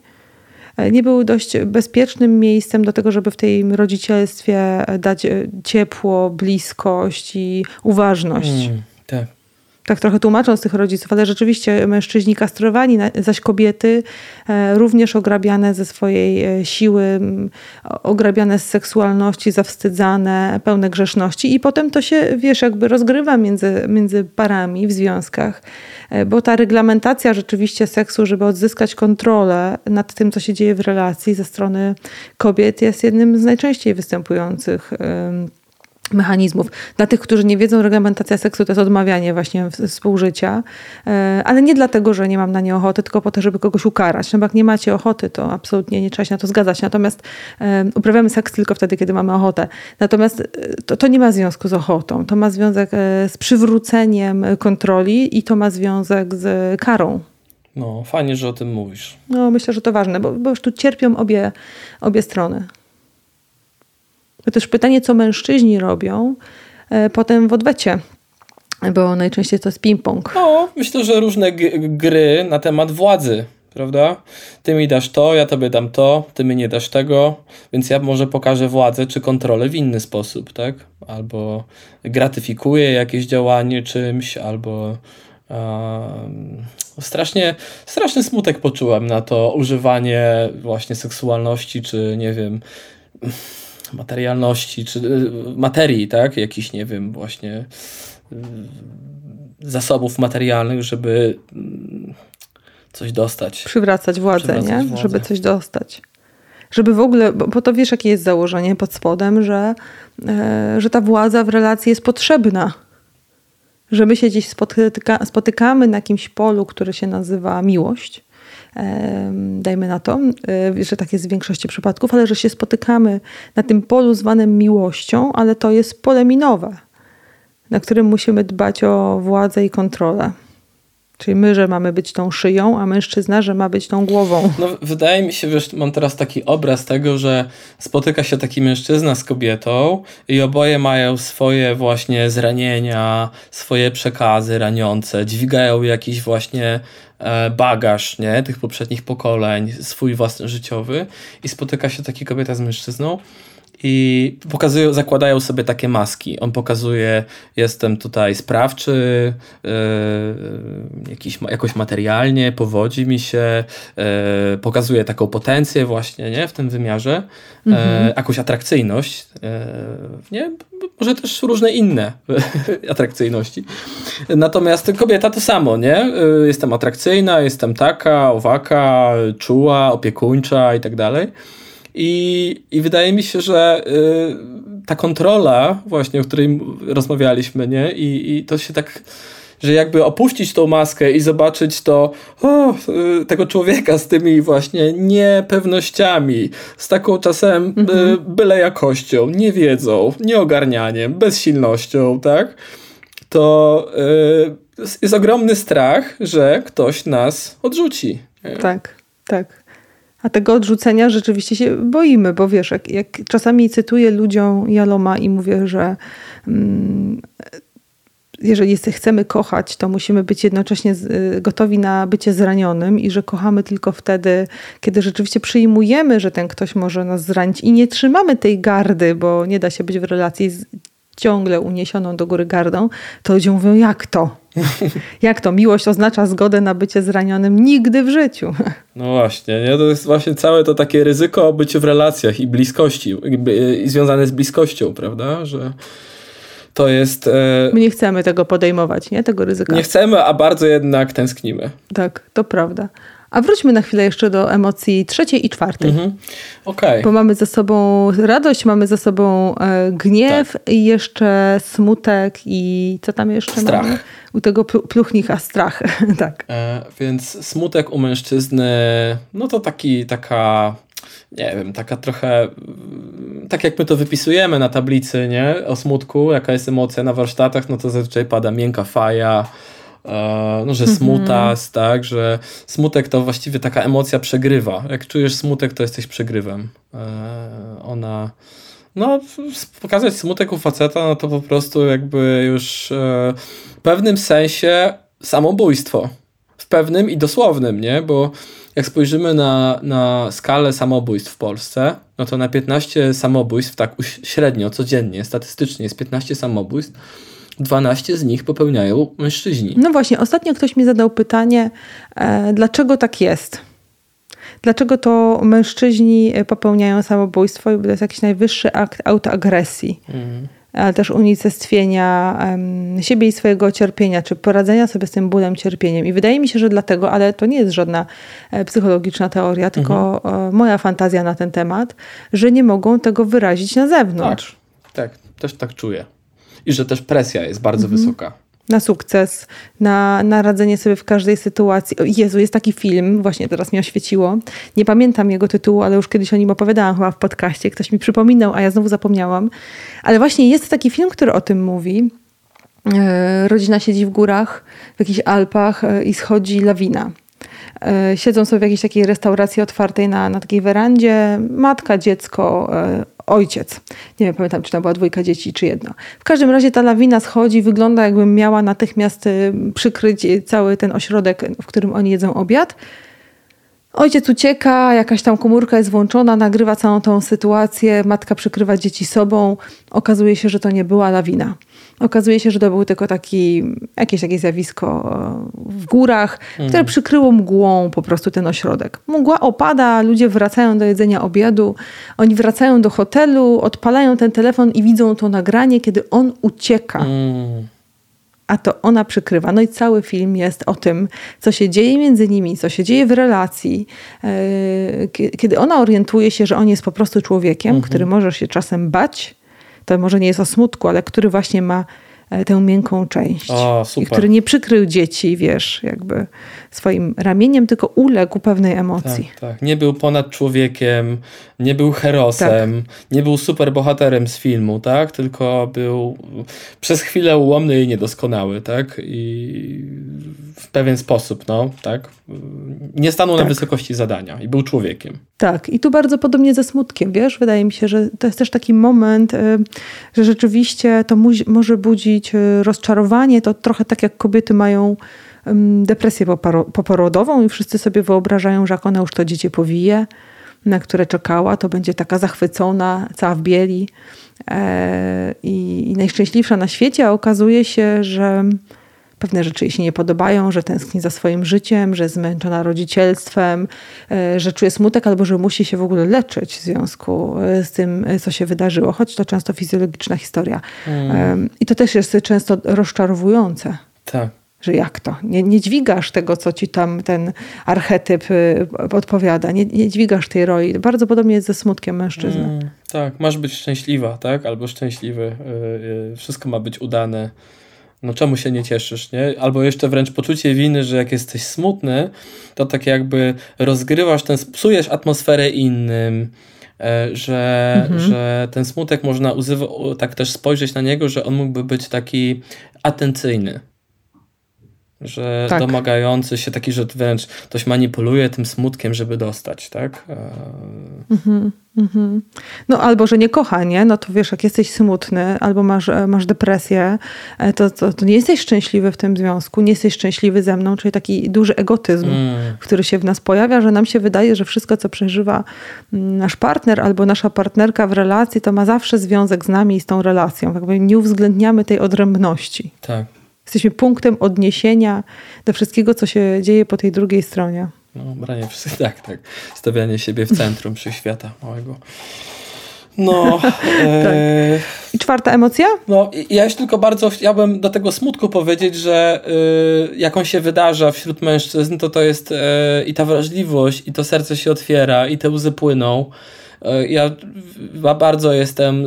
nie był dość bezpiecznym miejscem do tego, żeby w tej rodzicielstwie dać e, ciepło, bliskość i uważność. Mm, tak trochę tłumacząc tych rodziców, ale rzeczywiście mężczyźni kastrowani, zaś kobiety e, również ograbiane ze swojej e, siły, ograbiane z seksualności, zawstydzane, pełne grzeszności. I potem to się, wiesz, jakby rozgrywa między, między parami w związkach, e, bo ta reglamentacja rzeczywiście seksu, żeby odzyskać kontrolę nad tym, co się dzieje w relacji ze strony kobiet jest jednym z najczęściej występujących mechanizmów. Dla tych, którzy nie wiedzą, reglamentacja seksu to jest odmawianie właśnie współżycia, e, ale nie dlatego, że nie mam na nie ochoty, tylko po to, żeby kogoś ukarać. No bo jak nie macie ochoty, to absolutnie nie trzeba się na to zgadzać. Natomiast e, uprawiamy seks tylko wtedy, kiedy mamy ochotę. Natomiast e, to, to nie ma związku z ochotą. To ma związek z przywróceniem kontroli i to ma związek z karą. No, fajnie, że o tym mówisz. No, myślę, że to ważne, bo, bo już tu cierpią obie, obie strony. To też pytanie, co mężczyźni robią e, potem w odwecie. Bo najczęściej to jest ping-pong. No, myślę, że różne gry na temat władzy prawda? Ty mi dasz to, ja tobie dam to, ty mi nie dasz tego, więc ja może pokażę władzę czy kontrolę w inny sposób, tak? Albo gratyfikuję jakieś działanie czymś, albo strasznie, straszny smutek poczułem na to używanie właśnie seksualności, czy nie wiem, materialności, czy y, materii, tak? Jakiś, nie wiem, właśnie y, zasobów materialnych, żeby mm, coś dostać. Przywracać władzę, Przywracać nie? Władzę. Żeby coś dostać. Żeby w ogóle, bo, bo to wiesz, jakie jest założenie pod spodem, że, e, że ta władza w relacji jest potrzebna. Że my się gdzieś spotyka, spotykamy na jakimś polu, które się nazywa miłość. Dajmy na to, e, że tak jest w większości przypadków, ale że się spotykamy na tym polu zwanym miłością, ale to jest pole minowe, na którym musimy dbać o władzę i kontrolę. Czyli my, że mamy być tą szyją, a mężczyzna, że ma być tą głową. No, wydaje mi się, wiesz, mam teraz taki obraz tego, że spotyka się taki mężczyzna z kobietą i oboje mają swoje właśnie zranienia, swoje przekazy raniące, dźwigają jakiś właśnie bagaż, nie, tych poprzednich pokoleń, swój własny życiowy i spotyka się taki kobieta z mężczyzną i pokazują, zakładają sobie takie maski. On pokazuje, jestem tutaj sprawczy, yy, jakiś, jakoś materialnie, powodzi mi się, yy, pokazuje taką potencję właśnie nie, w tym wymiarze, yy, jakąś atrakcyjność, nie? może też różne inne [laughs] atrakcyjności. Natomiast kobieta to samo, nie? Jestem atrakcyjna, jestem taka, owaka, czuła, opiekuńcza i tak dalej. I, I wydaje mi się, że y, ta kontrola, właśnie o której rozmawialiśmy, nie? I, I to się tak że jakby opuścić tą maskę i zobaczyć to, o, y, tego człowieka z tymi właśnie niepewnościami, z taką czasem mhm. byle jakością, niewiedzą, nieogarnianiem, bezsilnością, tak? To y, jest ogromny strach, że ktoś nas odrzuci. Tak, tak. A tego odrzucenia rzeczywiście się boimy, bo wiesz, jak, jak czasami cytuję ludziom Jaloma i mówię, że mm, jeżeli chcemy kochać, to musimy być jednocześnie z, gotowi na bycie zranionym i że kochamy tylko wtedy, kiedy rzeczywiście przyjmujemy, że ten ktoś może nas zranić i nie trzymamy tej gardy, bo nie da się być w relacji z ciągle uniesioną do góry gardą, to ludzie mówią, jak to? [laughs] Jak to? Miłość oznacza zgodę na bycie zranionym nigdy w życiu. [laughs] No właśnie, nie? to jest właśnie całe to takie ryzyko bycia w relacjach i bliskości, i związane z bliskością, prawda? Że to jest... E... My nie chcemy tego podejmować, nie? Tego ryzyka. Nie chcemy, a bardzo jednak tęsknimy. Tak, to prawda. A wróćmy na chwilę jeszcze do emocji trzeciej i czwartej. Mhm. Okay. Bo mamy ze sobą radość, mamy ze sobą e, gniew tak. i jeszcze smutek i co tam jeszcze strach. mamy? U tego pluchnika strach, [laughs] tak. E, więc smutek u mężczyzny, no to taki, taka nie wiem, taka trochę, tak jak my to wypisujemy na tablicy, nie, o smutku, jaka jest emocja na warsztatach, no to zazwyczaj pada miękka faja, no, że mhm. smutas, tak, że smutek to właściwie taka emocja przegrywa. Jak czujesz smutek, to jesteś przegrywem. E, ona, no, pokazać smutek u faceta, no to po prostu jakby już e, w pewnym sensie samobójstwo. W pewnym i dosłownym, nie? Bo jak spojrzymy na, na skalę samobójstw w Polsce, no to na 15 samobójstw, tak średnio, codziennie, statystycznie jest 15 samobójstw, 12 z nich popełniają mężczyźni. No właśnie, ostatnio ktoś mi zadał pytanie, e, dlaczego tak jest? Dlaczego to mężczyźni popełniają samobójstwo? Bo to jest jakiś najwyższy akt autoagresji. Mhm ale też unicestwienia um, siebie i swojego cierpienia, czy poradzenia sobie z tym bólem, cierpieniem. I wydaje mi się, że dlatego, ale to nie jest żadna e, psychologiczna teoria, tylko mhm. e, moja fantazja na ten temat, że nie mogą tego wyrazić na zewnątrz. Tak, tak też tak czuję i że też presja jest bardzo mhm. wysoka. Na sukces, na, na radzenie sobie w każdej sytuacji. O Jezu, jest taki film, właśnie teraz mi oświeciło. Nie pamiętam jego tytułu, ale już kiedyś o nim opowiadałam chyba w podcaście. Ktoś mi przypominał, a ja znowu zapomniałam. Ale właśnie jest taki film, który o tym mówi. E, rodzina siedzi w górach, w jakichś Alpach e, i schodzi lawina. E, siedzą sobie w jakiejś takiej restauracji otwartej na, na takiej werandzie. Matka, dziecko, ojciec. Nie wiem, pamiętam, czy to była dwójka dzieci, czy jedno. W każdym razie ta lawina schodzi, wygląda jakbym miała natychmiast y, przykryć cały ten ośrodek, w którym oni jedzą obiad. Ojciec ucieka, jakaś tam komórka jest włączona, nagrywa całą tą sytuację, matka przykrywa dzieci sobą. Okazuje się, że to nie była lawina. Okazuje się, że to był tylko taki, jakieś takie zjawisko e, w górach, mhm. które przykryło mgłą po prostu ten ośrodek. Mgła opada, ludzie wracają do jedzenia obiadu, oni wracają do hotelu, odpalają ten telefon i widzą to nagranie, kiedy on ucieka. Mhm a to ona przykrywa. No i cały film jest o tym, co się dzieje między nimi, co się dzieje w relacji, e, kiedy ona orientuje się, że on jest po prostu człowiekiem, mhm. który może się czasem bać. To może nie jest o smutku, ale który właśnie ma tę miękką część. O, I który nie przykrył dzieci, wiesz, jakby swoim ramieniem, tylko uległ pewnej emocji. Tak, tak. Nie był ponad człowiekiem, nie był herosem, tak. nie był superbohaterem z filmu, tak? Tylko był przez chwilę ułomny i niedoskonały, tak? I w pewien sposób, no, tak? Nie stanął tak. na wysokości zadania i był człowiekiem. Tak, i tu bardzo podobnie ze smutkiem, wiesz? Wydaje mi się, że to jest też taki moment, y, że rzeczywiście to może budzić y, rozczarowanie. To trochę tak jak kobiety mają depresję poporodową i wszyscy sobie wyobrażają, że jak ona już to dziecię powije, na które czekała, to będzie taka zachwycona, cała w bieli e, i najszczęśliwsza na świecie, a okazuje się, że pewne rzeczy jej się nie podobają, że tęskni za swoim życiem, że jest zmęczona rodzicielstwem, e, że czuje smutek albo że musi się w ogóle leczyć w związku e, z tym, e, co się wydarzyło, choć to często fizjologiczna historia. Mm. I to też jest często rozczarowujące. Tak. Że jak to? Nie, nie dźwigasz tego, co ci tam ten archetyp odpowiada. Nie, nie dźwigasz tej roli. Bardzo podobnie jest ze smutkiem mężczyzny. Mm, tak, masz być szczęśliwa, tak? Albo szczęśliwy. Wszystko ma być udane no czemu się nie cieszysz, nie? Albo jeszcze wręcz poczucie winy, że jak jesteś smutny, to tak jakby rozgrywasz ten, psujesz atmosferę innym, e, że, mhm. że ten smutek można uzywa, tak też spojrzeć na niego, że on mógłby być taki atencyjny że tak. domagający się taki, że wręcz ktoś manipuluje tym smutkiem, żeby dostać, tak? Mhm, mhm. No albo, że nie kocha, nie? No to wiesz, jak jesteś smutny albo masz, e, masz depresję, e, to, to, to, nie jesteś szczęśliwy w tym związku, nie jesteś szczęśliwy ze mną, czyli taki duży egotyzm, mm. który się w nas pojawia, że nam się wydaje, że wszystko, co przeżywa mm, nasz partner albo nasza partnerka w relacji, to ma zawsze związek z nami i z tą relacją. Jakby nie uwzględniamy tej odrębności. Tak. Jesteśmy punktem odniesienia do wszystkiego, co się dzieje po tej drugiej stronie. No, branie, [laughs] tak, tak. Stawianie siebie w centrum świata małego. No. [laughs] E... tak. I czwarta emocja? No, ja już tylko bardzo chciałbym do tego smutku powiedzieć, że y, jak on się wydarza wśród mężczyzn, to to jest y, i ta wrażliwość, i to serce się otwiera, i te łzy płyną. E, ja bardzo jestem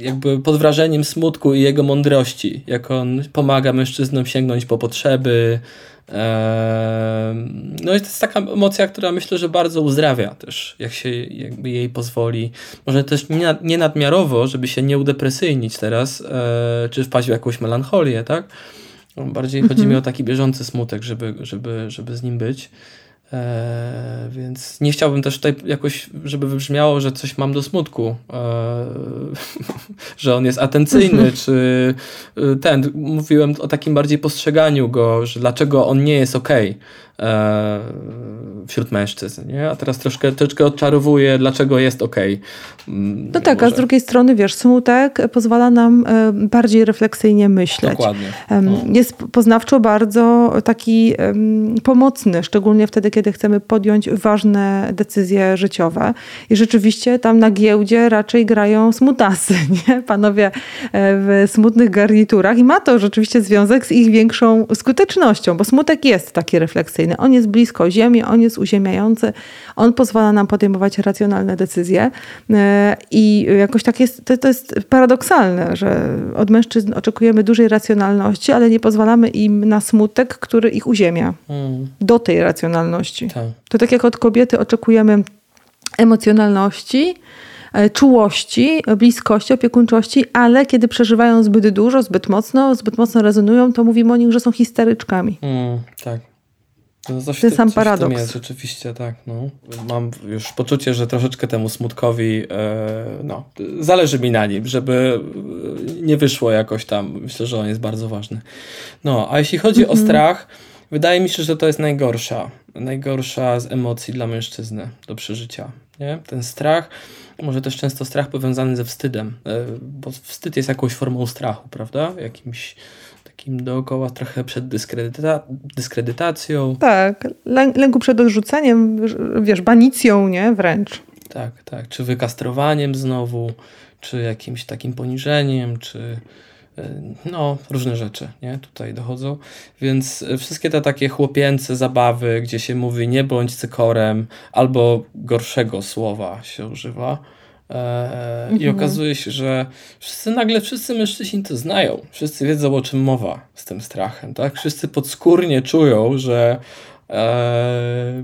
jakby pod wrażeniem smutku i jego mądrości, jak on pomaga mężczyznom sięgnąć po potrzeby. E, no i to jest taka emocja, która myślę, że bardzo uzdrawia też, jak się jakby jej pozwoli. Może też nie nadmiarowo, żeby się nie udepresyjnić teraz, e, czy wpaść w jakąś melancholię, tak? Bardziej chodzi mi mhm. o taki bieżący smutek, żeby, żeby, żeby z nim być. E, więc nie chciałbym też tutaj jakoś, żeby wybrzmiało, że coś mam do smutku, e, [laughs] że on jest atencyjny, [laughs] czy e, ten. Mówiłem o takim bardziej postrzeganiu go, że dlaczego on nie jest ok. E, wśród mężczyzn, nie? A teraz troszkę, troszkę odczarowuje, dlaczego jest ok. Mm, no tak, może. a z drugiej strony, wiesz, smutek pozwala nam e, bardziej refleksyjnie myśleć. Dokładnie. No. Jest poznawczo bardzo taki pomocny, szczególnie wtedy, kiedy chcemy podjąć ważne decyzje życiowe. I rzeczywiście tam na giełdzie raczej grają smutasy, [laughs] nie? Panowie e, w smutnych garniturach i ma to rzeczywiście związek z ich większą skutecznością, bo smutek jest taki refleksyjny on jest blisko ziemi, on jest uziemiający, on pozwala nam podejmować racjonalne decyzje e, i jakoś tak jest, to, to jest paradoksalne, że od mężczyzn oczekujemy dużej racjonalności, ale nie pozwalamy im na smutek, który ich uziemia. Hmm. Do tej racjonalności. Tak. To tak jak od kobiety oczekujemy emocjonalności, e, czułości, bliskości, opiekuńczości, ale kiedy przeżywają zbyt dużo, zbyt mocno, zbyt mocno rezonują, to mówimy o nich, że są histeryczkami. Mm, tak. No coś, Ten sam coś paradoks. jest rzeczywiście, tak. No. Mam już poczucie, że troszeczkę temu smutkowi, e, no, zależy mi na nim, żeby nie wyszło jakoś tam. Myślę, że on jest bardzo ważny. No, a jeśli chodzi mm -hmm. o mhm. strach, wydaje mi się, że to jest najgorsza, najgorsza z emocji dla mężczyzny do przeżycia. Nie? Ten strach, może też często strach powiązany ze wstydem, e, bo wstyd jest jakąś formą strachu, prawda? Jakimś takim dookoła trochę przed dyskredyta dyskredytacją. Tak, lęku przed odrzuceniem, wiesz, banicją, nie? Wręcz. Tak, tak. Czy wykastrowaniem znowu, czy jakimś takim poniżeniem, czy e, no, różne rzeczy, nie? Tutaj dochodzą. Więc wszystkie te takie chłopięce zabawy, gdzie się mówi nie bądź cykorem, albo gorszego słowa się używa, E, I mhm. okazuje się, że wszyscy nagle, wszyscy mężczyźni to znają. Wszyscy wiedzą, o czym mowa z tym strachem, tak? Wszyscy podskórnie czują, że e,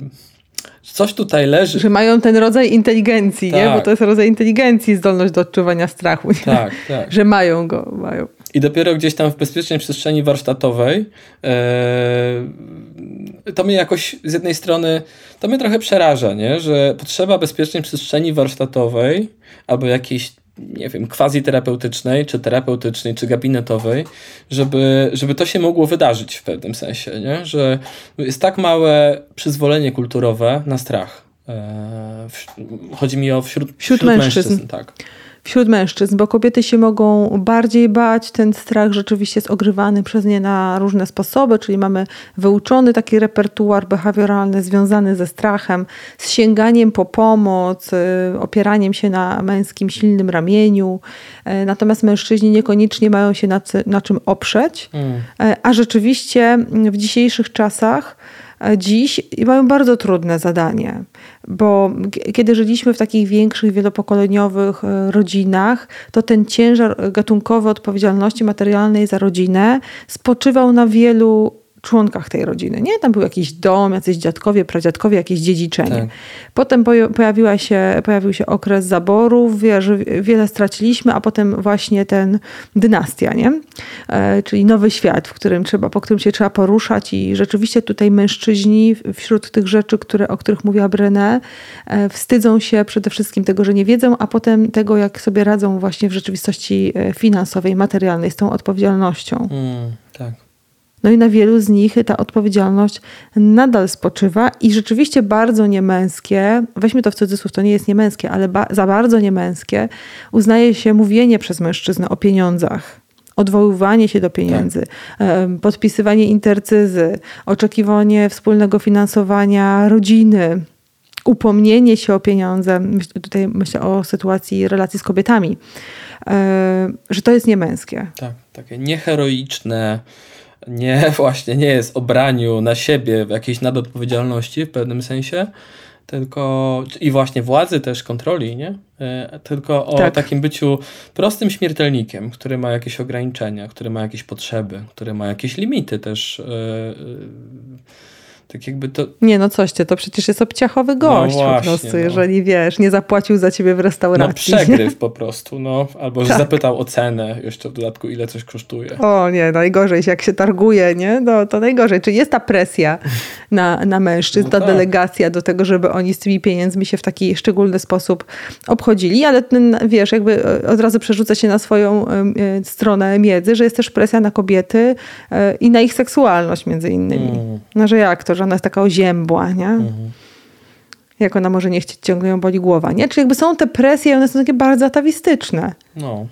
coś tutaj leży. Że mają ten rodzaj inteligencji, tak. nie? Bo tak. to jest rodzaj inteligencji, zdolność do odczuwania strachu. Nie? Tak, tak. Że mają go, mają. I dopiero gdzieś tam w bezpiecznej przestrzeni warsztatowej e, to mnie jakoś z jednej strony, to mnie trochę przeraża, nie? że potrzeba bezpiecznej przestrzeni warsztatowej albo jakiejś nie wiem, quasi-terapeutycznej, czy terapeutycznej, czy gabinetowej, żeby, żeby to się mogło wydarzyć w pewnym sensie, nie? że jest tak małe przyzwolenie kulturowe na strach. E, chodzi mi o wśród, wśród, wśród mężczyzn. mężczyzn tak wśród mężczyzn, bo kobiety się mogą bardziej bać. Ten strach rzeczywiście jest ogrywany przez nie na różne sposoby, czyli mamy wyuczony taki repertuar behawioralny związany ze strachem, z sięganiem po pomoc, y, opieraniem się na męskim silnym ramieniu. E, natomiast mężczyźni niekoniecznie mają się na, na czym oprzeć, mm. E, a rzeczywiście w dzisiejszych czasach dziś mają bardzo trudne zadanie, bo kiedy żyliśmy w takich większych, wielopokoleniowych e, rodzinach, to ten ciężar gatunkowy odpowiedzialności materialnej za rodzinę spoczywał na wielu członkach tej rodziny. Nie, tam był jakiś dom, jacyś dziadkowie, pradziadkowie, jakieś dziedziczenie. Tak. Potem pojawiła się, pojawił się okres zaborów, wiesz, wiele straciliśmy, a potem właśnie ten dynastia, nie? E, czyli nowy świat, w którym trzeba, po którym się trzeba poruszać i rzeczywiście tutaj mężczyźni wśród tych rzeczy, które, o których mówiła Brené, e, wstydzą się przede wszystkim tego, że nie wiedzą, a potem tego, jak sobie radzą właśnie w rzeczywistości e, finansowej, materialnej z tą odpowiedzialnością. Mm, tak. No i na wielu z nich ta odpowiedzialność nadal spoczywa i rzeczywiście bardzo niemęskie, weźmy to w cudzysłów, to nie jest niemęskie, ale ba za bardzo niemęskie uznaje się mówienie przez mężczyznę o pieniądzach odwoływanie się do pieniędzy, tak. podpisywanie intercyzy, oczekiwanie wspólnego finansowania rodziny, upomnienie się o pieniądze. Tutaj myślę o sytuacji relacji z kobietami, że to jest niemęskie. Tak, takie nieheroiczne nie [laughs] właśnie nie jest obraniu na siebie jakiejś nadodpowiedzialności w pewnym sensie, tylko i właśnie władzy też kontroli, nie? E, tylko o tak. takim byciu prostym śmiertelnikiem, który ma jakieś ograniczenia, który ma jakieś potrzeby, który ma jakieś limity też. Yy, tak jakby to... Nie no coś ty, to przecież jest obciachowy gość no właśnie, po prostu, no. jeżeli wiesz, nie zapłacił za ciebie w restauracji. No przegryw po prostu, no. Albo tak. zapytał o cenę jeszcze w dodatku, ile coś kosztuje. O nie, najgorzej jak się targuje, nie? No to najgorzej. Czy jest ta presja na, na mężczyzn, no ta tak. delegacja do tego, żeby oni z tymi pieniędzmi się w taki szczególny sposób obchodzili, ale ten, wiesz, jakby e, od razu przerzuca się na swoją y, stronę miedzy, że jest też presja na kobiety y, i na ich seksualność między innymi. Mm. No, że jak to, że ona jest taka oziębła, nie? Mhm. Jak ona może nie chcieć, ciągle ją boli głowa, nie? Czyli jakby są te presje, one są takie bardzo atawistyczne. No.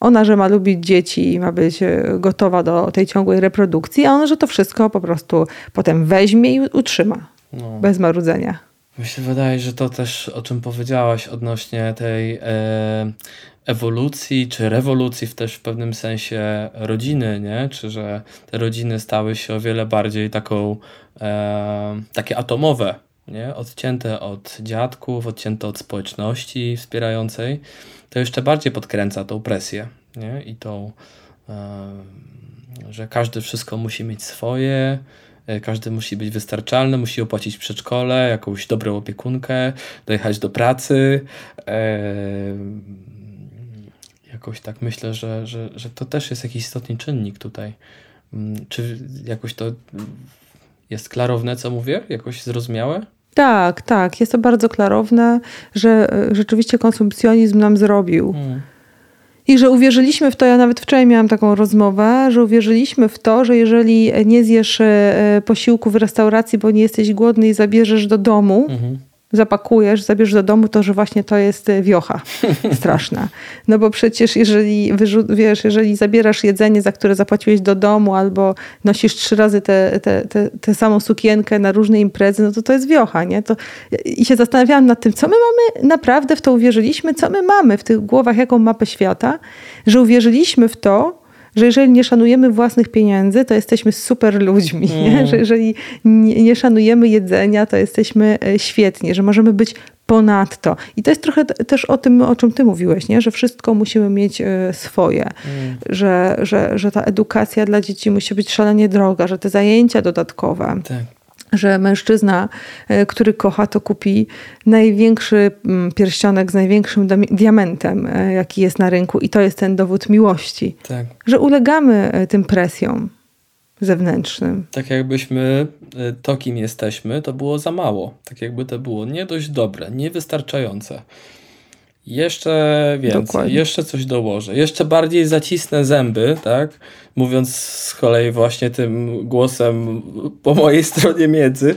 Ona, że ma lubić dzieci i ma być e, gotowa do tej ciągłej reprodukcji, a on, że to wszystko po prostu potem weźmie i utrzyma. No. Bez marudzenia. Mi się wydaje, że to też, o czym powiedziałaś odnośnie tej e, ewolucji czy rewolucji w też w pewnym sensie rodziny, nie? Czy że te rodziny stały się o wiele bardziej taką e, takie atomowe, nie? Odcięte od dziadków, odcięte od społeczności wspierającej, to jeszcze bardziej podkręca tą presję, nie? I tą, e, że każdy wszystko musi mieć swoje, każdy musi być wystarczalny, musi opłacić przedszkole, jakąś dobrą opiekunkę, dojechać do pracy. E, jakoś tak myślę, że, że, że to też jest jakiś istotny czynnik tutaj. Mm, czy jakoś to jest klarowne, co mówię? Jakoś zrozumiałe? Tak, tak. Jest to bardzo klarowne, że e, rzeczywiście konsumpcjonizm nam zrobił. Hmm. I że uwierzyliśmy w to, ja nawet wczoraj miałam taką rozmowę, że uwierzyliśmy w to, że jeżeli nie zjesz e, posiłku w restauracji, bo nie jesteś głodny i zabierzesz do domu, mhm zapakujesz, zabierzesz do domu, to że właśnie to jest e, wiocha [laughs] straszna. No bo przecież jeżeli, wiesz, jeżeli zabierasz jedzenie, za które zapłaciłeś do domu albo nosisz trzy razy tę te, te, te, samą sukienkę na różne imprezy, no to to jest wiocha, nie? To, I się zastanawiałam nad tym, co my mamy, naprawdę w to uwierzyliśmy, co my mamy w tych głowach, jaką mapę świata, że uwierzyliśmy w to, że jeżeli nie szanujemy własnych pieniędzy, to jesteśmy super ludźmi. Mm. Że jeżeli nie, nie szanujemy jedzenia, to jesteśmy e, świetni, że możemy być ponadto. I to jest trochę też o tym, o czym ty mówiłeś, nie? że wszystko musimy mieć e, swoje, mm. że, że, że ta edukacja dla dzieci musi być szalenie droga, że te zajęcia dodatkowe. Tak że mężczyzna, e, który kocha, to kupi największy mm, pierścionek z największym diamentem, e, jaki jest na rynku, i to jest ten dowód miłości. Tak. Że ulegamy e, tym presjom zewnętrznym. Tak jakbyśmy to, kim jesteśmy, to było za mało. Tak jakby to było nie dość dobre, niewystarczające. Jeszcze więcej, Dokładnie. jeszcze coś dołożę, jeszcze bardziej zacisnę zęby, tak? Mówiąc z kolei właśnie tym głosem po mojej [laughs] stronie miedzy,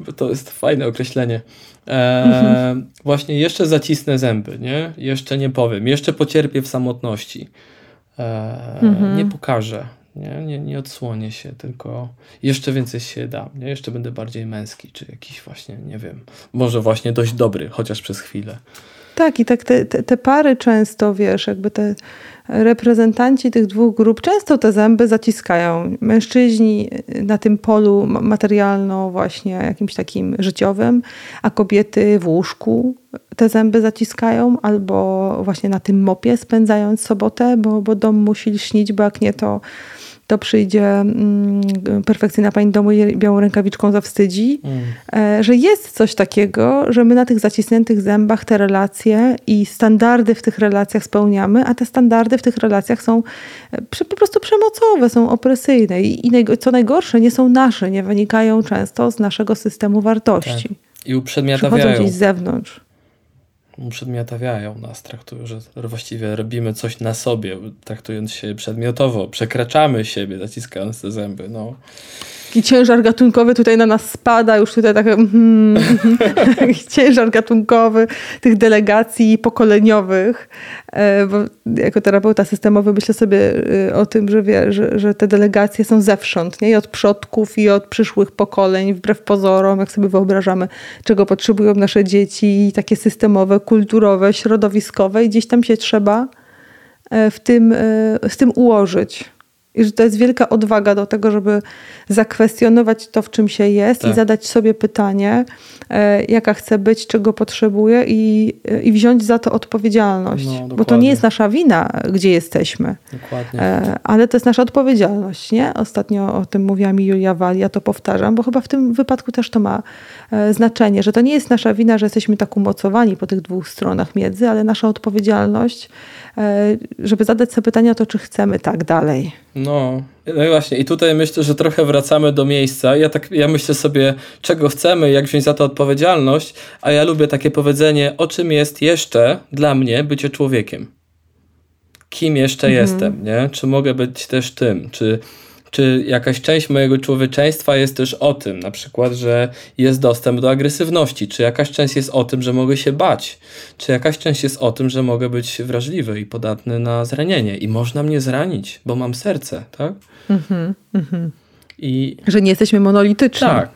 bo to jest fajne określenie. E, mhm. Właśnie jeszcze zacisnę zęby, nie? Jeszcze nie powiem, jeszcze pocierpię w samotności. E, mhm. Nie pokażę, nie? Nie, nie odsłonię się, tylko jeszcze więcej się dam, nie? Jeszcze będę bardziej męski, czy jakiś właśnie, nie wiem, może właśnie dość dobry, chociaż przez chwilę. Tak, i tak te, te, te, pary często, wiesz, jakby te reprezentanci tych dwóch grup często te zęby zaciskają. Mężczyźni na tym polu materialno właśnie jakimś takim życiowym, a kobiety w łóżku te zęby zaciskają albo właśnie na tym mopie spędzając sobotę, bo, bo dom musi śnić, bo jak nie to to przyjdzie mm, perfekcyjna pani domu i białą rękawiczką zawstydzi, mm. że jest coś takiego, że my na tych zacisniętych zębach te relacje i standardy w tych relacjach spełniamy, a te standardy w tych relacjach są e, po prostu przemocowe, są opresyjne i, i co najgorsze, nie są nasze, nie wynikają często z naszego systemu wartości. Tak. I uprzedmiotawiają. Przychodzą gdzieś z zewnątrz uprzedmiotawiają nas, traktują, że właściwie robimy coś na sobie, traktując się przedmiotowo, przekraczamy siebie, zaciskając te zęby. No taki ciężar gatunkowy tutaj na nas spada, już tutaj tak mm, [laughs] ciężar gatunkowy tych delegacji pokoleniowych. E, bo jako terapeuta systemowy myślę sobie e, o tym, że, wie, że, że te delegacje są zewsząd, nie? I od przodków, i od przyszłych pokoleń, wbrew pozorom, jak sobie wyobrażamy, czego potrzebują nasze dzieci, takie systemowe, kulturowe, środowiskowe i gdzieś tam się trzeba e, w tym, z tym ułożyć. I że to jest wielka odwaga do tego, żeby zakwestionować to, w czym się jest tak. i zadać sobie pytanie, e, jaka chce być, czego potrzebuje i, e, i wziąć za to odpowiedzialność. No, Bo to nie jest nasza wina, gdzie jesteśmy. Dokładnie. E, ale to jest nasza odpowiedzialność, nie? Ostatnio o tym mówiła mi Julia Walia, to powtarzam, bo chyba w tym wypadku też to ma znaczenie, że to nie jest nasza wina, że jesteśmy tak umocowani po tych dwóch stronach miedzy, ale nasza odpowiedzialność, żeby zadać sobie pytanie o to, czy chcemy tak dalej. No, no i właśnie, i tutaj myślę, że trochę wracamy do miejsca. Ja tak, ja myślę sobie, czego chcemy, jak wziąć za to odpowiedzialność, a ja lubię takie powiedzenie, o czym jest jeszcze dla mnie bycie człowiekiem. Kim jeszcze mhm. jestem, nie? Czy mogę być też tym? Czy czy jakaś część mojego człowieczeństwa jest też o tym, na przykład, że jest dostęp do agresywności, czy jakaś część jest o tym, że mogę się bać, czy jakaś część jest o tym, że mogę być wrażliwy i podatny na zranienie i można mnie zranić, bo mam serce, tak? Mhm, mhm. I... Że nie jesteśmy monolityczni. Tak,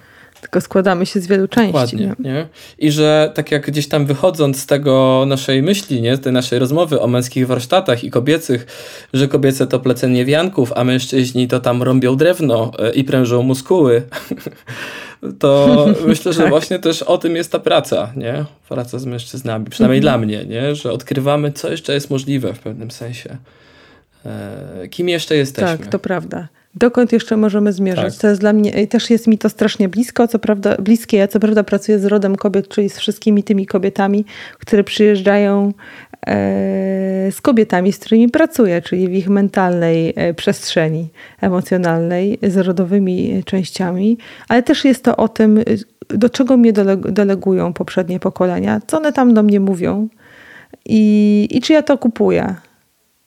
tylko składamy się z wielu części. Dokładnie, nie? nie? I że tak jak gdzieś tam wychodząc z tego naszej myśli, nie? tej naszej rozmowy o męskich warsztatach i kobiecych, że kobiece to plecenie wianków, a mężczyźni to tam rąbią drewno e, i prężą muskuły, [laughs] to [laughs] myślę, że tak. właśnie też o tym jest ta praca, nie? Praca z mężczyznami, przynajmniej mhm. dla mnie, nie? Że odkrywamy, co jeszcze jest możliwe w pewnym sensie. E, kim jeszcze jesteśmy. Tak, to prawda dokąd jeszcze możemy zmierzać. Tak. To jest dla mnie, też jest mi to strasznie blisko, co prawda, bliskie. Ja co prawda pracuję z rodem kobiet, czyli z wszystkimi tymi kobietami, które przyjeżdżają e, z kobietami, z którymi pracuję, czyli w ich mentalnej e, przestrzeni emocjonalnej, z rodowymi częściami, ale też jest to o tym, do czego mnie delegują poprzednie pokolenia, co one tam do mnie mówią i, i czy ja to kupuję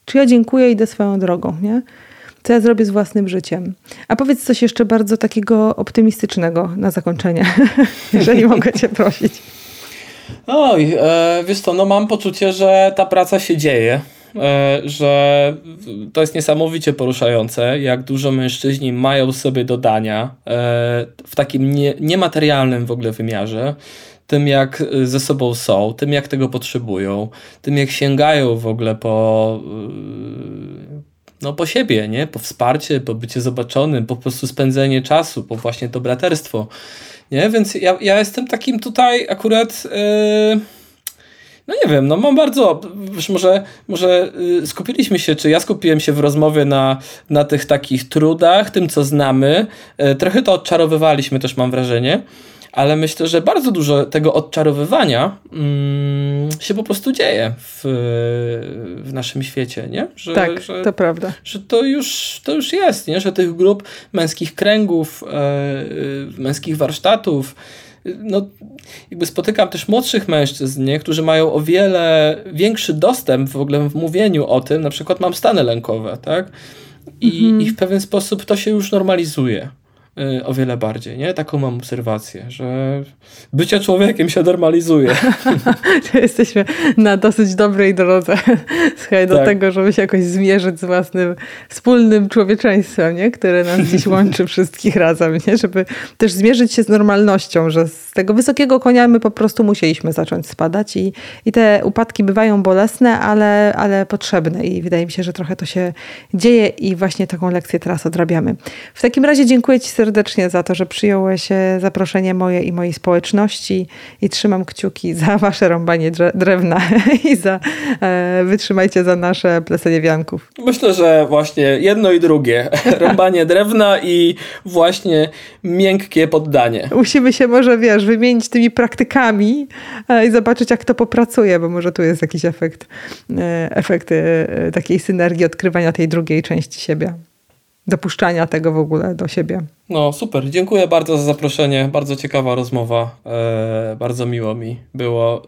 Czy ja dziękuję i idę swoją drogą, nie? Co ja zrobię z własnym życiem? A powiedz coś jeszcze bardzo takiego optymistycznego na zakończenie, [laughs] jeżeli mogę cię prosić. Oj, e, wiesz co, no mam poczucie, że ta praca się dzieje. E, że to jest niesamowicie poruszające, jak dużo mężczyźni mają sobie do dania e, w takim nie, niematerialnym w ogóle wymiarze tym jak ze sobą są, tym jak tego potrzebują, tym jak sięgają w ogóle po, no, po siebie, nie? po wsparcie, po bycie zobaczonym, po prostu spędzenie czasu, po właśnie to braterstwo. Nie? Więc ja, ja jestem takim tutaj akurat. Yy, no nie wiem, no mam bardzo. Może, może yy, skupiliśmy się, czy ja skupiłem się w rozmowie na, na tych takich trudach, tym co znamy. Yy, trochę to odczarowywaliśmy też, mam wrażenie ale myślę, że bardzo dużo tego odczarowywania mm, się po prostu dzieje w, w naszym świecie, nie? Że, tak, że, to prawda. Że to już, to już jest, nie? Że tych grup męskich kręgów, e, e męskich warsztatów, no, jakby spotykam też młodszych mężczyzn, nie? którzy mają o wiele większy dostęp w ogóle w mówieniu o tym, na przykład mam stany lękowe, tak? I, mhm. i w pewien sposób to się już normalizuje. Y, o wiele bardziej, nie? Taką mam obserwację, że bycie człowiekiem się normalizuje. [laughs] Jesteśmy na dosyć dobrej drodze [laughs] Słuchaj, do tak. tego, żeby się jakoś zmierzyć z własnym wspólnym człowieczeństwem, nie? które nas dziś [laughs] łączy wszystkich razem, nie? żeby też zmierzyć się z normalnością, że z tego wysokiego konia my po prostu musieliśmy zacząć spadać i, i te upadki bywają bolesne, ale, ale potrzebne i wydaje mi się, że trochę to się dzieje i właśnie taką lekcję teraz odrabiamy. W takim razie dziękuję Ci serdecznie za to, że przyjąłeś e, zaproszenie moje i mojej społeczności i trzymam kciuki za wasze rąbanie drewna [laughs] i za e, wytrzymajcie za nasze plesenie wianków. Myślę, że właśnie jedno i drugie. [laughs] Rąbanie drewna i właśnie miękkie poddanie. Musimy się może, wiesz, wymienić tymi praktykami e, i zobaczyć, jak to popracuje, bo może tu jest jakiś efekt, efekt takiej synergii odkrywania tej drugiej części siebie dopuszczania tego w ogóle do siebie. No super, dziękuję bardzo za zaproszenie, bardzo ciekawa rozmowa, e, bardzo miło mi było,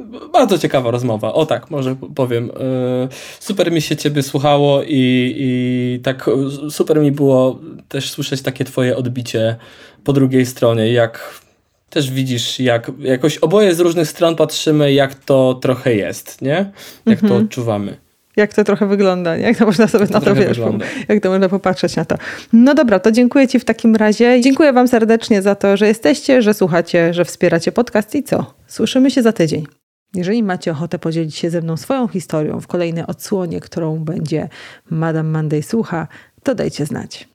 e, bardzo ciekawa rozmowa, o tak, może powiem, e, super mi się ciebie słuchało i, i tak super mi było też słyszeć takie twoje odbicie po drugiej stronie, jak też widzisz, jak jakoś oboje z różnych stron patrzymy, jak to trochę jest, nie? Jak mhm. to odczuwamy jak to trochę wygląda, nie? jak to można sobie to na to wiesz, jak to można popatrzeć na to. No dobra, to dziękuję Ci w takim razie. Dziękuję Wam serdecznie za to, że jesteście, że słuchacie, że wspieracie podcast i co? Słyszymy się za tydzień. Jeżeli macie ochotę podzielić się ze mną swoją historią w kolejnej odsłonie, którą będzie Madame Monday słucha, to dajcie znać.